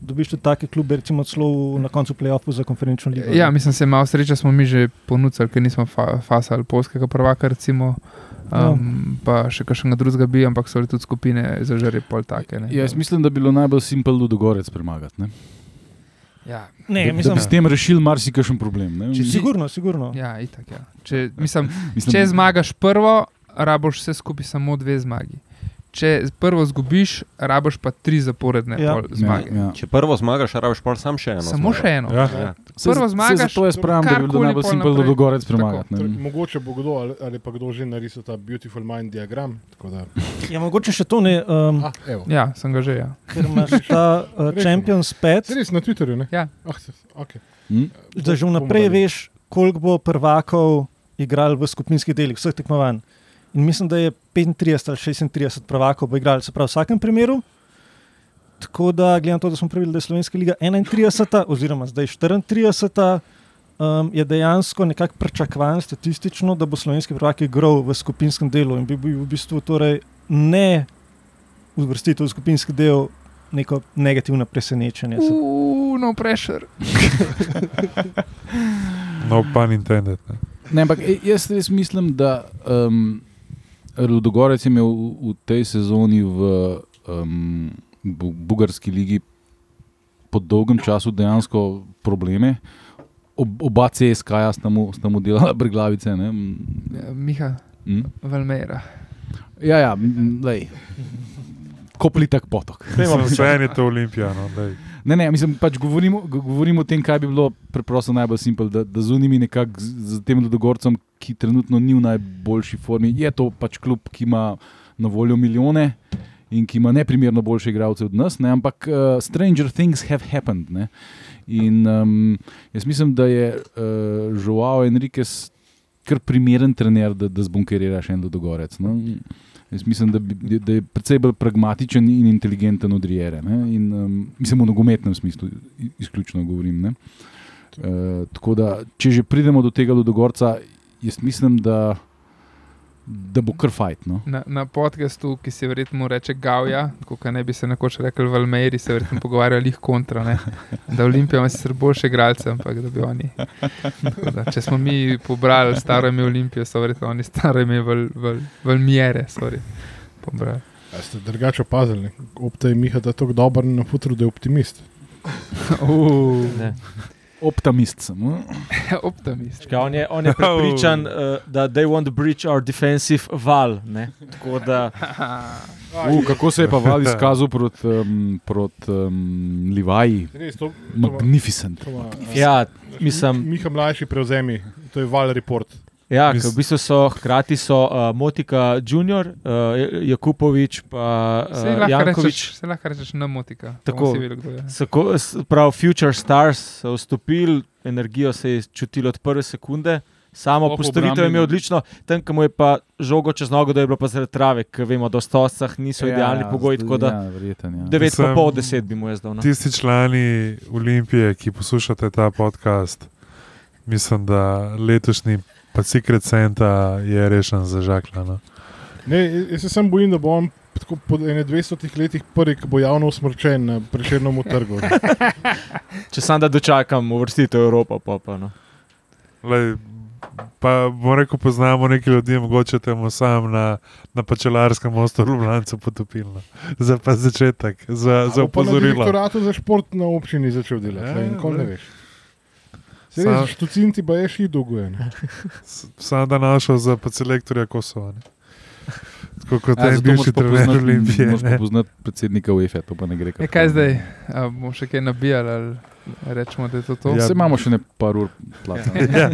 dobiš tudi take klube, recimo celo na koncu play-offu za konferenčno ligo. Ja, mislim, se malo sreče smo mi že ponudili, ker nismo fa fasali polskega prvaka, recimo, um, pa še kakšnega drugega bi, ampak so tudi skupine zažare pol take. Ne. Ja, jaz mislim, da bi bilo najbolj simpel Ludogorec premagati. Ne? Ja, Ne, da, mislim, da bi s tem rešili marsikakšen problem. Ne? Če si- Sigurno, sigurno. ja itak. Ja. Če, mislim, *laughs* Mislim, če zmagaš prvo, raboš vse skupaj samo dve zmagi. Če prvo zgubiš, rabiš pa tri zaporedne Ja. ja. zmage. Ja, ja. Če prvo zmagaš, rabiš pa samo še eno. Samo zmago. še eno. Ja. Ja. Prvo saj zmagaš, Zato jaz pravim, da bi bilo najbolj simpel, da dogorec Tako. premagati. Torej, mogoče bo kdo ali, ali pa kdo že narisal ta Beautiful Mind diagram. tako Da, *laughs* Ja, mogoče še to ne, um, ah, evo. Ja, sem ga že. Ja. ker imaš *laughs* ta uh, Champions 5, Se res na Twitterju, ne? Ja. Ah, se, okay. Hm? da že vnaprej veš, koliko bo prvakov igral v skupinskih delih vseh tekmovanj. In mislim, da je 35 ali 36 prvakov bo igral, se pravi, v vsakem primeru. Tako da, glede na to, da smo pravili, da je Slovenska liga 31, oziroma zdaj 34, um, je dejansko nekako pričakovan statistično, da bo slovenski prvak igral v skupinskem delu in bi bil v bistvu torej ne uvrstitev v skupinski del neko negativno presenečenje. Se Uuu, no pressure. *laughs* No, pun intended. Ne. Ne, ampak e, jaz res mislim, da um, Ludogorec je imel v, v tej sezoni v um, bu, Bugarski ligi po dolgem času dejansko probleme. Ob, oba CSK-ja sta mu, sta mu delala brglavice. Ne? Ja, Miha, Mm. Valmera. Ja, ja, lej. Kopli tak potok. Vse je to Olimpija. No, daj. Ne, ne, mislim, pač govorimo, govorimo o tem, kaj bi bilo preprosto najbolj simpel, da, da z unimi nekako z, z tem Ludogorcem, ki trenutno ni v najboljši formi, je to pač klub, ki ima na voljo milijone in ki ima neprimerno boljše igralce od nas, ne, ampak uh, stranger things have happened. Ne. In um, jaz mislim, da je uh, Joao Enriquez kar primeren trener, da, da zbunkerira še en Ludogorec. No. Jaz mislim, da, bi, da je precej bolj pragmatičen in inteligenten od Riere. Ne? In, um, mislim, v nogometnem smislu, izključno govorim. Uh, tako da, če že pridemo do tega Ludogorca, jaz mislim, da, da bo kar fajt. No? Na, na podkastu, ki se verjetno reče Gavja, kot ne bi se nekoč rekel Valmeri, se verjetno pogovarjali jih kontra. Ne? Da Olimpija ima sicer boljše igralce, ampak da bi oni. Da, če smo mi pobrali staro ime Olimpije, so verjetno oni staro ime Val, val, Valmiere. A ste drugače opazili? Ob tej Miha, da je tako dober na futru, da je optimist. *laughs* Uh, Ne. Optimist sem. No? *laughs* optimist. Čakaj, on, je, on je prepričan, uh, *laughs* da they want to breach our defensive val. Ne? Tako da *laughs* Uh, kako se je pa val izkazal proti um, prot, um, Livaji? To, Magnificent. to ima, a, ja, mislim, Miha mlajši prevzemi, to je val report. Ja, v bistvu so hkrati so uh, Motika Junior, uh, Jakupovič pa Se uh, lahko Jankovič. rečeš, se lahko rečeš na motika. Tako. Si videl, kdo je. So, prav, Future Stars so vstopili, energijo se je čutilo od prve sekunde. Samo postavitev je imel odlično, tam, ko mu je pa žogo čez nogo, da je bilo pa zaradi trave, ker vemo, da v stosah niso ja, idealni ja, pogoji. Tako da Ja, ja. 9,5 10 bi mu jaz dal. No. Tisti člani Olimpije, ki poslušate ta podcast, mislim, da letošnji pa Secret Santa je rešen za žakla. No. Ne, jaz se sem bojim, da bo on tako po 200 letih prvi, ki bo javno usmrčen na preširnem trgu. *laughs* Če sam da dočakam uvrstitev Evropa, pa pa no. Lej, pa bom rekel, poznamo nekaj ljudi, mogoče temu sam na, na Pačelarskem mostu v Ljubljani potopilno. Za pa začetek, za, za A bo pa Na opozorilo. direktoratu za šport na občini začel delati, ja. ne veš. Res, štucinti pa je še dolguje. S- *laughs* Sam da našel za selektorja Kosova. Ne. Tako kot en bivši trener Olimpije. moraš pa poznati predsednika UEFA, to pa ne gre. E, kaj zdaj? A, bomo še kaj nabijali ali rečemo, da je to to? Ja. Ja. Se imamo še ne par ur plata. *laughs* Ja.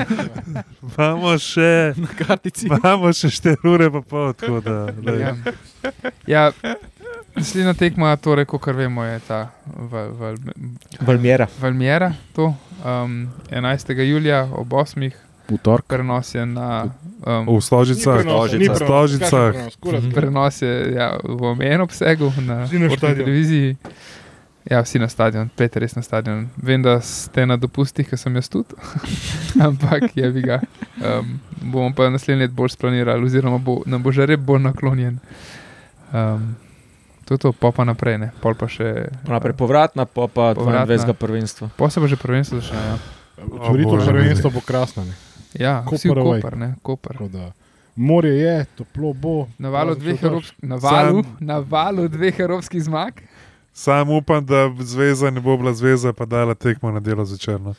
Imamo še, Na kartici. imamo še 4 ure, pa pol, tako da. lej. Ja. ja, naslednja tekma, torej, kot vemo, je ta val, val, Valmiera. Valmiera. To, um, 11. julija ob 8. V torek. prenos je na. V Um, Stožicah, Stožicah. v Stožicah. prenos je ja, v omejenem obsegu na na televiziji. Ja, vsi na stadion, pet res na stadion. Vem, da ste na dopustih, ker sem jaz tudi, *laughs* ampak je bi ga. Um, bomo pa naslednji let bolj splanirali, oziroma bo, nam bo že rep bolj naklonjen. Um, to je to, pa pa naprej, ne, pol pa še. Naprej povratna, pa pa Povratna. 22. prvenstvo. Pa se bo že prvenstvo začelo. Ja, Otvoritev Bože. prvenstva bo krasna. ne. ja Koper. Koper, ne, Koper. Morje je, toplo bo. Na valu dveh, evropsk, na valu, na valu dveh evropskih zmag. Sam upam, da zveza ne bo bila zveza, pa dala tekmo na delo začerno.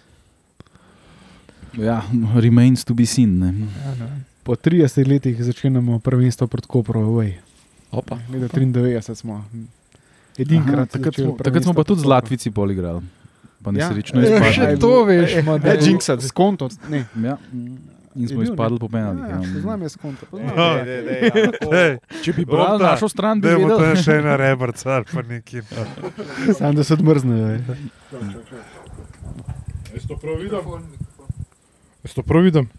Ja, remains to be seen. Ne. Ja, ne vem. Po 30 letih začenjamo prvenstvo pred Koprom. away. Opa. Leta 93 smo. Edinkrat. Takrat, smo, takrat smo pa tudi z Latvici poligrali. Pa Ja. nesrečno Ja, izpadli. Še to veš, ma, da Ja, je- Jinxat, skonto. Ne. Ja. In smo Je izpadli ne? po penalih. Ja, Ja. poznam jaz poznam. No, *laughs* Ej, Če bi bral Opta, našo stran, bi vedel. tam še ena rebrca ali pa neki. *laughs* Sam da se odmrznejo. ej. Jaz to prav vidim. Jaz to prav vidim.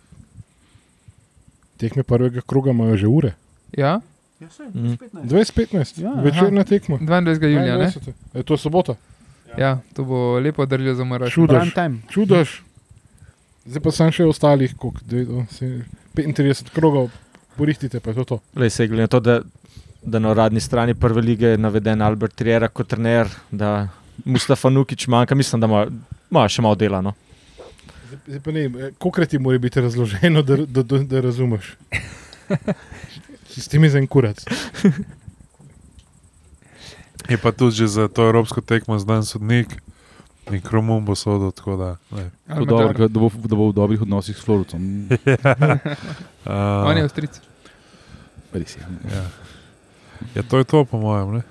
Tekme prvega kroga imajo že ure. Ja, Mm. 2015, Ja, ja, večerna tekma. 22. julija, ne? 22.. Je to sobota? Ja, to bo lepo držijo za maraš. Čudež. Čudež. Zdaj pa sem še ostalih, koliko, dve, o, se- 35 krogov, porihtite pa je to. to. Lej, se glede na to, da, da na uradni strani prve lige je naveden Albert Triera kot trener, da Mustafa Nukič manjka, mislim, da ima, ima še malo dela. No. Zdaj, zdaj pa ne, vem, eh, kolikrat ti mora biti razloženo, da, da, da, da razumeš. *laughs* Sistem je za en kurac. *laughs* Je pa tudi že za to evropsko tekmo znan sodnik in Kromun bo sodel. tako Da, ne. To dobro, da, bo, da bo v dobrih odnosih s Florucom. Uh, *laughs* *laughs* On je avstric. Res je. ja. ja, to je to, po mojem. Ne?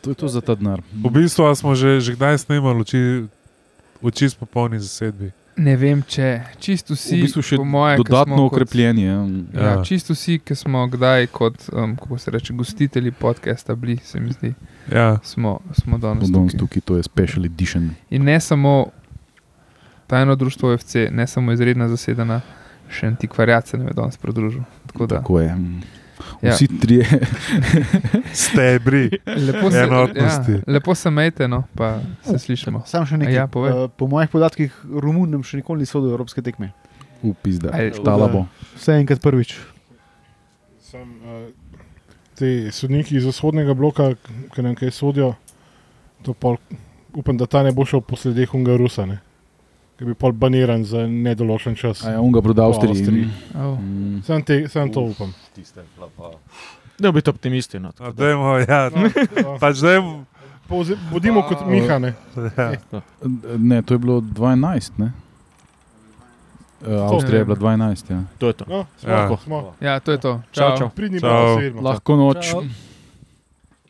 To je to za ta denar. V bistvu a smo že, že kdaj snemali oči, oči s popolni zasedbi. Ne vem, če čisto vsi, V bistvu še po moje, Dodatno smo kot- ukrepljenje. Ja, Ja. čisto vsi, ki smo kdaj kot, um, kako se reče, gostitelji podcasta bili, se mi zdi, Ja, smo, smo danes Danes tukaj. tukaj, to je special edition. In ne samo tajno društvo FC, ne samo izredna zasedena, še antikvarjat se nam je danes pridružil. Tako da, Tako je. Ja. Vsi trije. *laughs* stebri. lepo se, enotnosti. ja, lepo se majte, no, pa se slišimo. Sam še nekaj. Ja, povej. Eh, po mojih podatkih, Romun nam še nikoli ni sodel evropske tekme. Upizda. Aj, Štala bo. Vse enkrat prvič. Sam, uh, te sodniki iz vzhodnega bloka, ki nam kaj sodijo, to pol, upam, da ta ne bo šel po sledeh Ungarusa, ne? Ki bi pol baniran za nedoločen čas. A ja, on ga proda Po Avstriji. Avstriji. Oh. Mm. Sam, te, sam to upam. Ne biti optimisti. No, No, tako da. dajmo, ja, No, *laughs* pač dajmo, povze- Bodimo kot Miha. Ne? ja. Ne, to je bilo 12, ne? Uh, Avstrija je bila 12, ja. To je to. No, smo, Ja. smo. Ja, to je to. Čau, čau. Čau. vidimo. Lahko noč. Čau.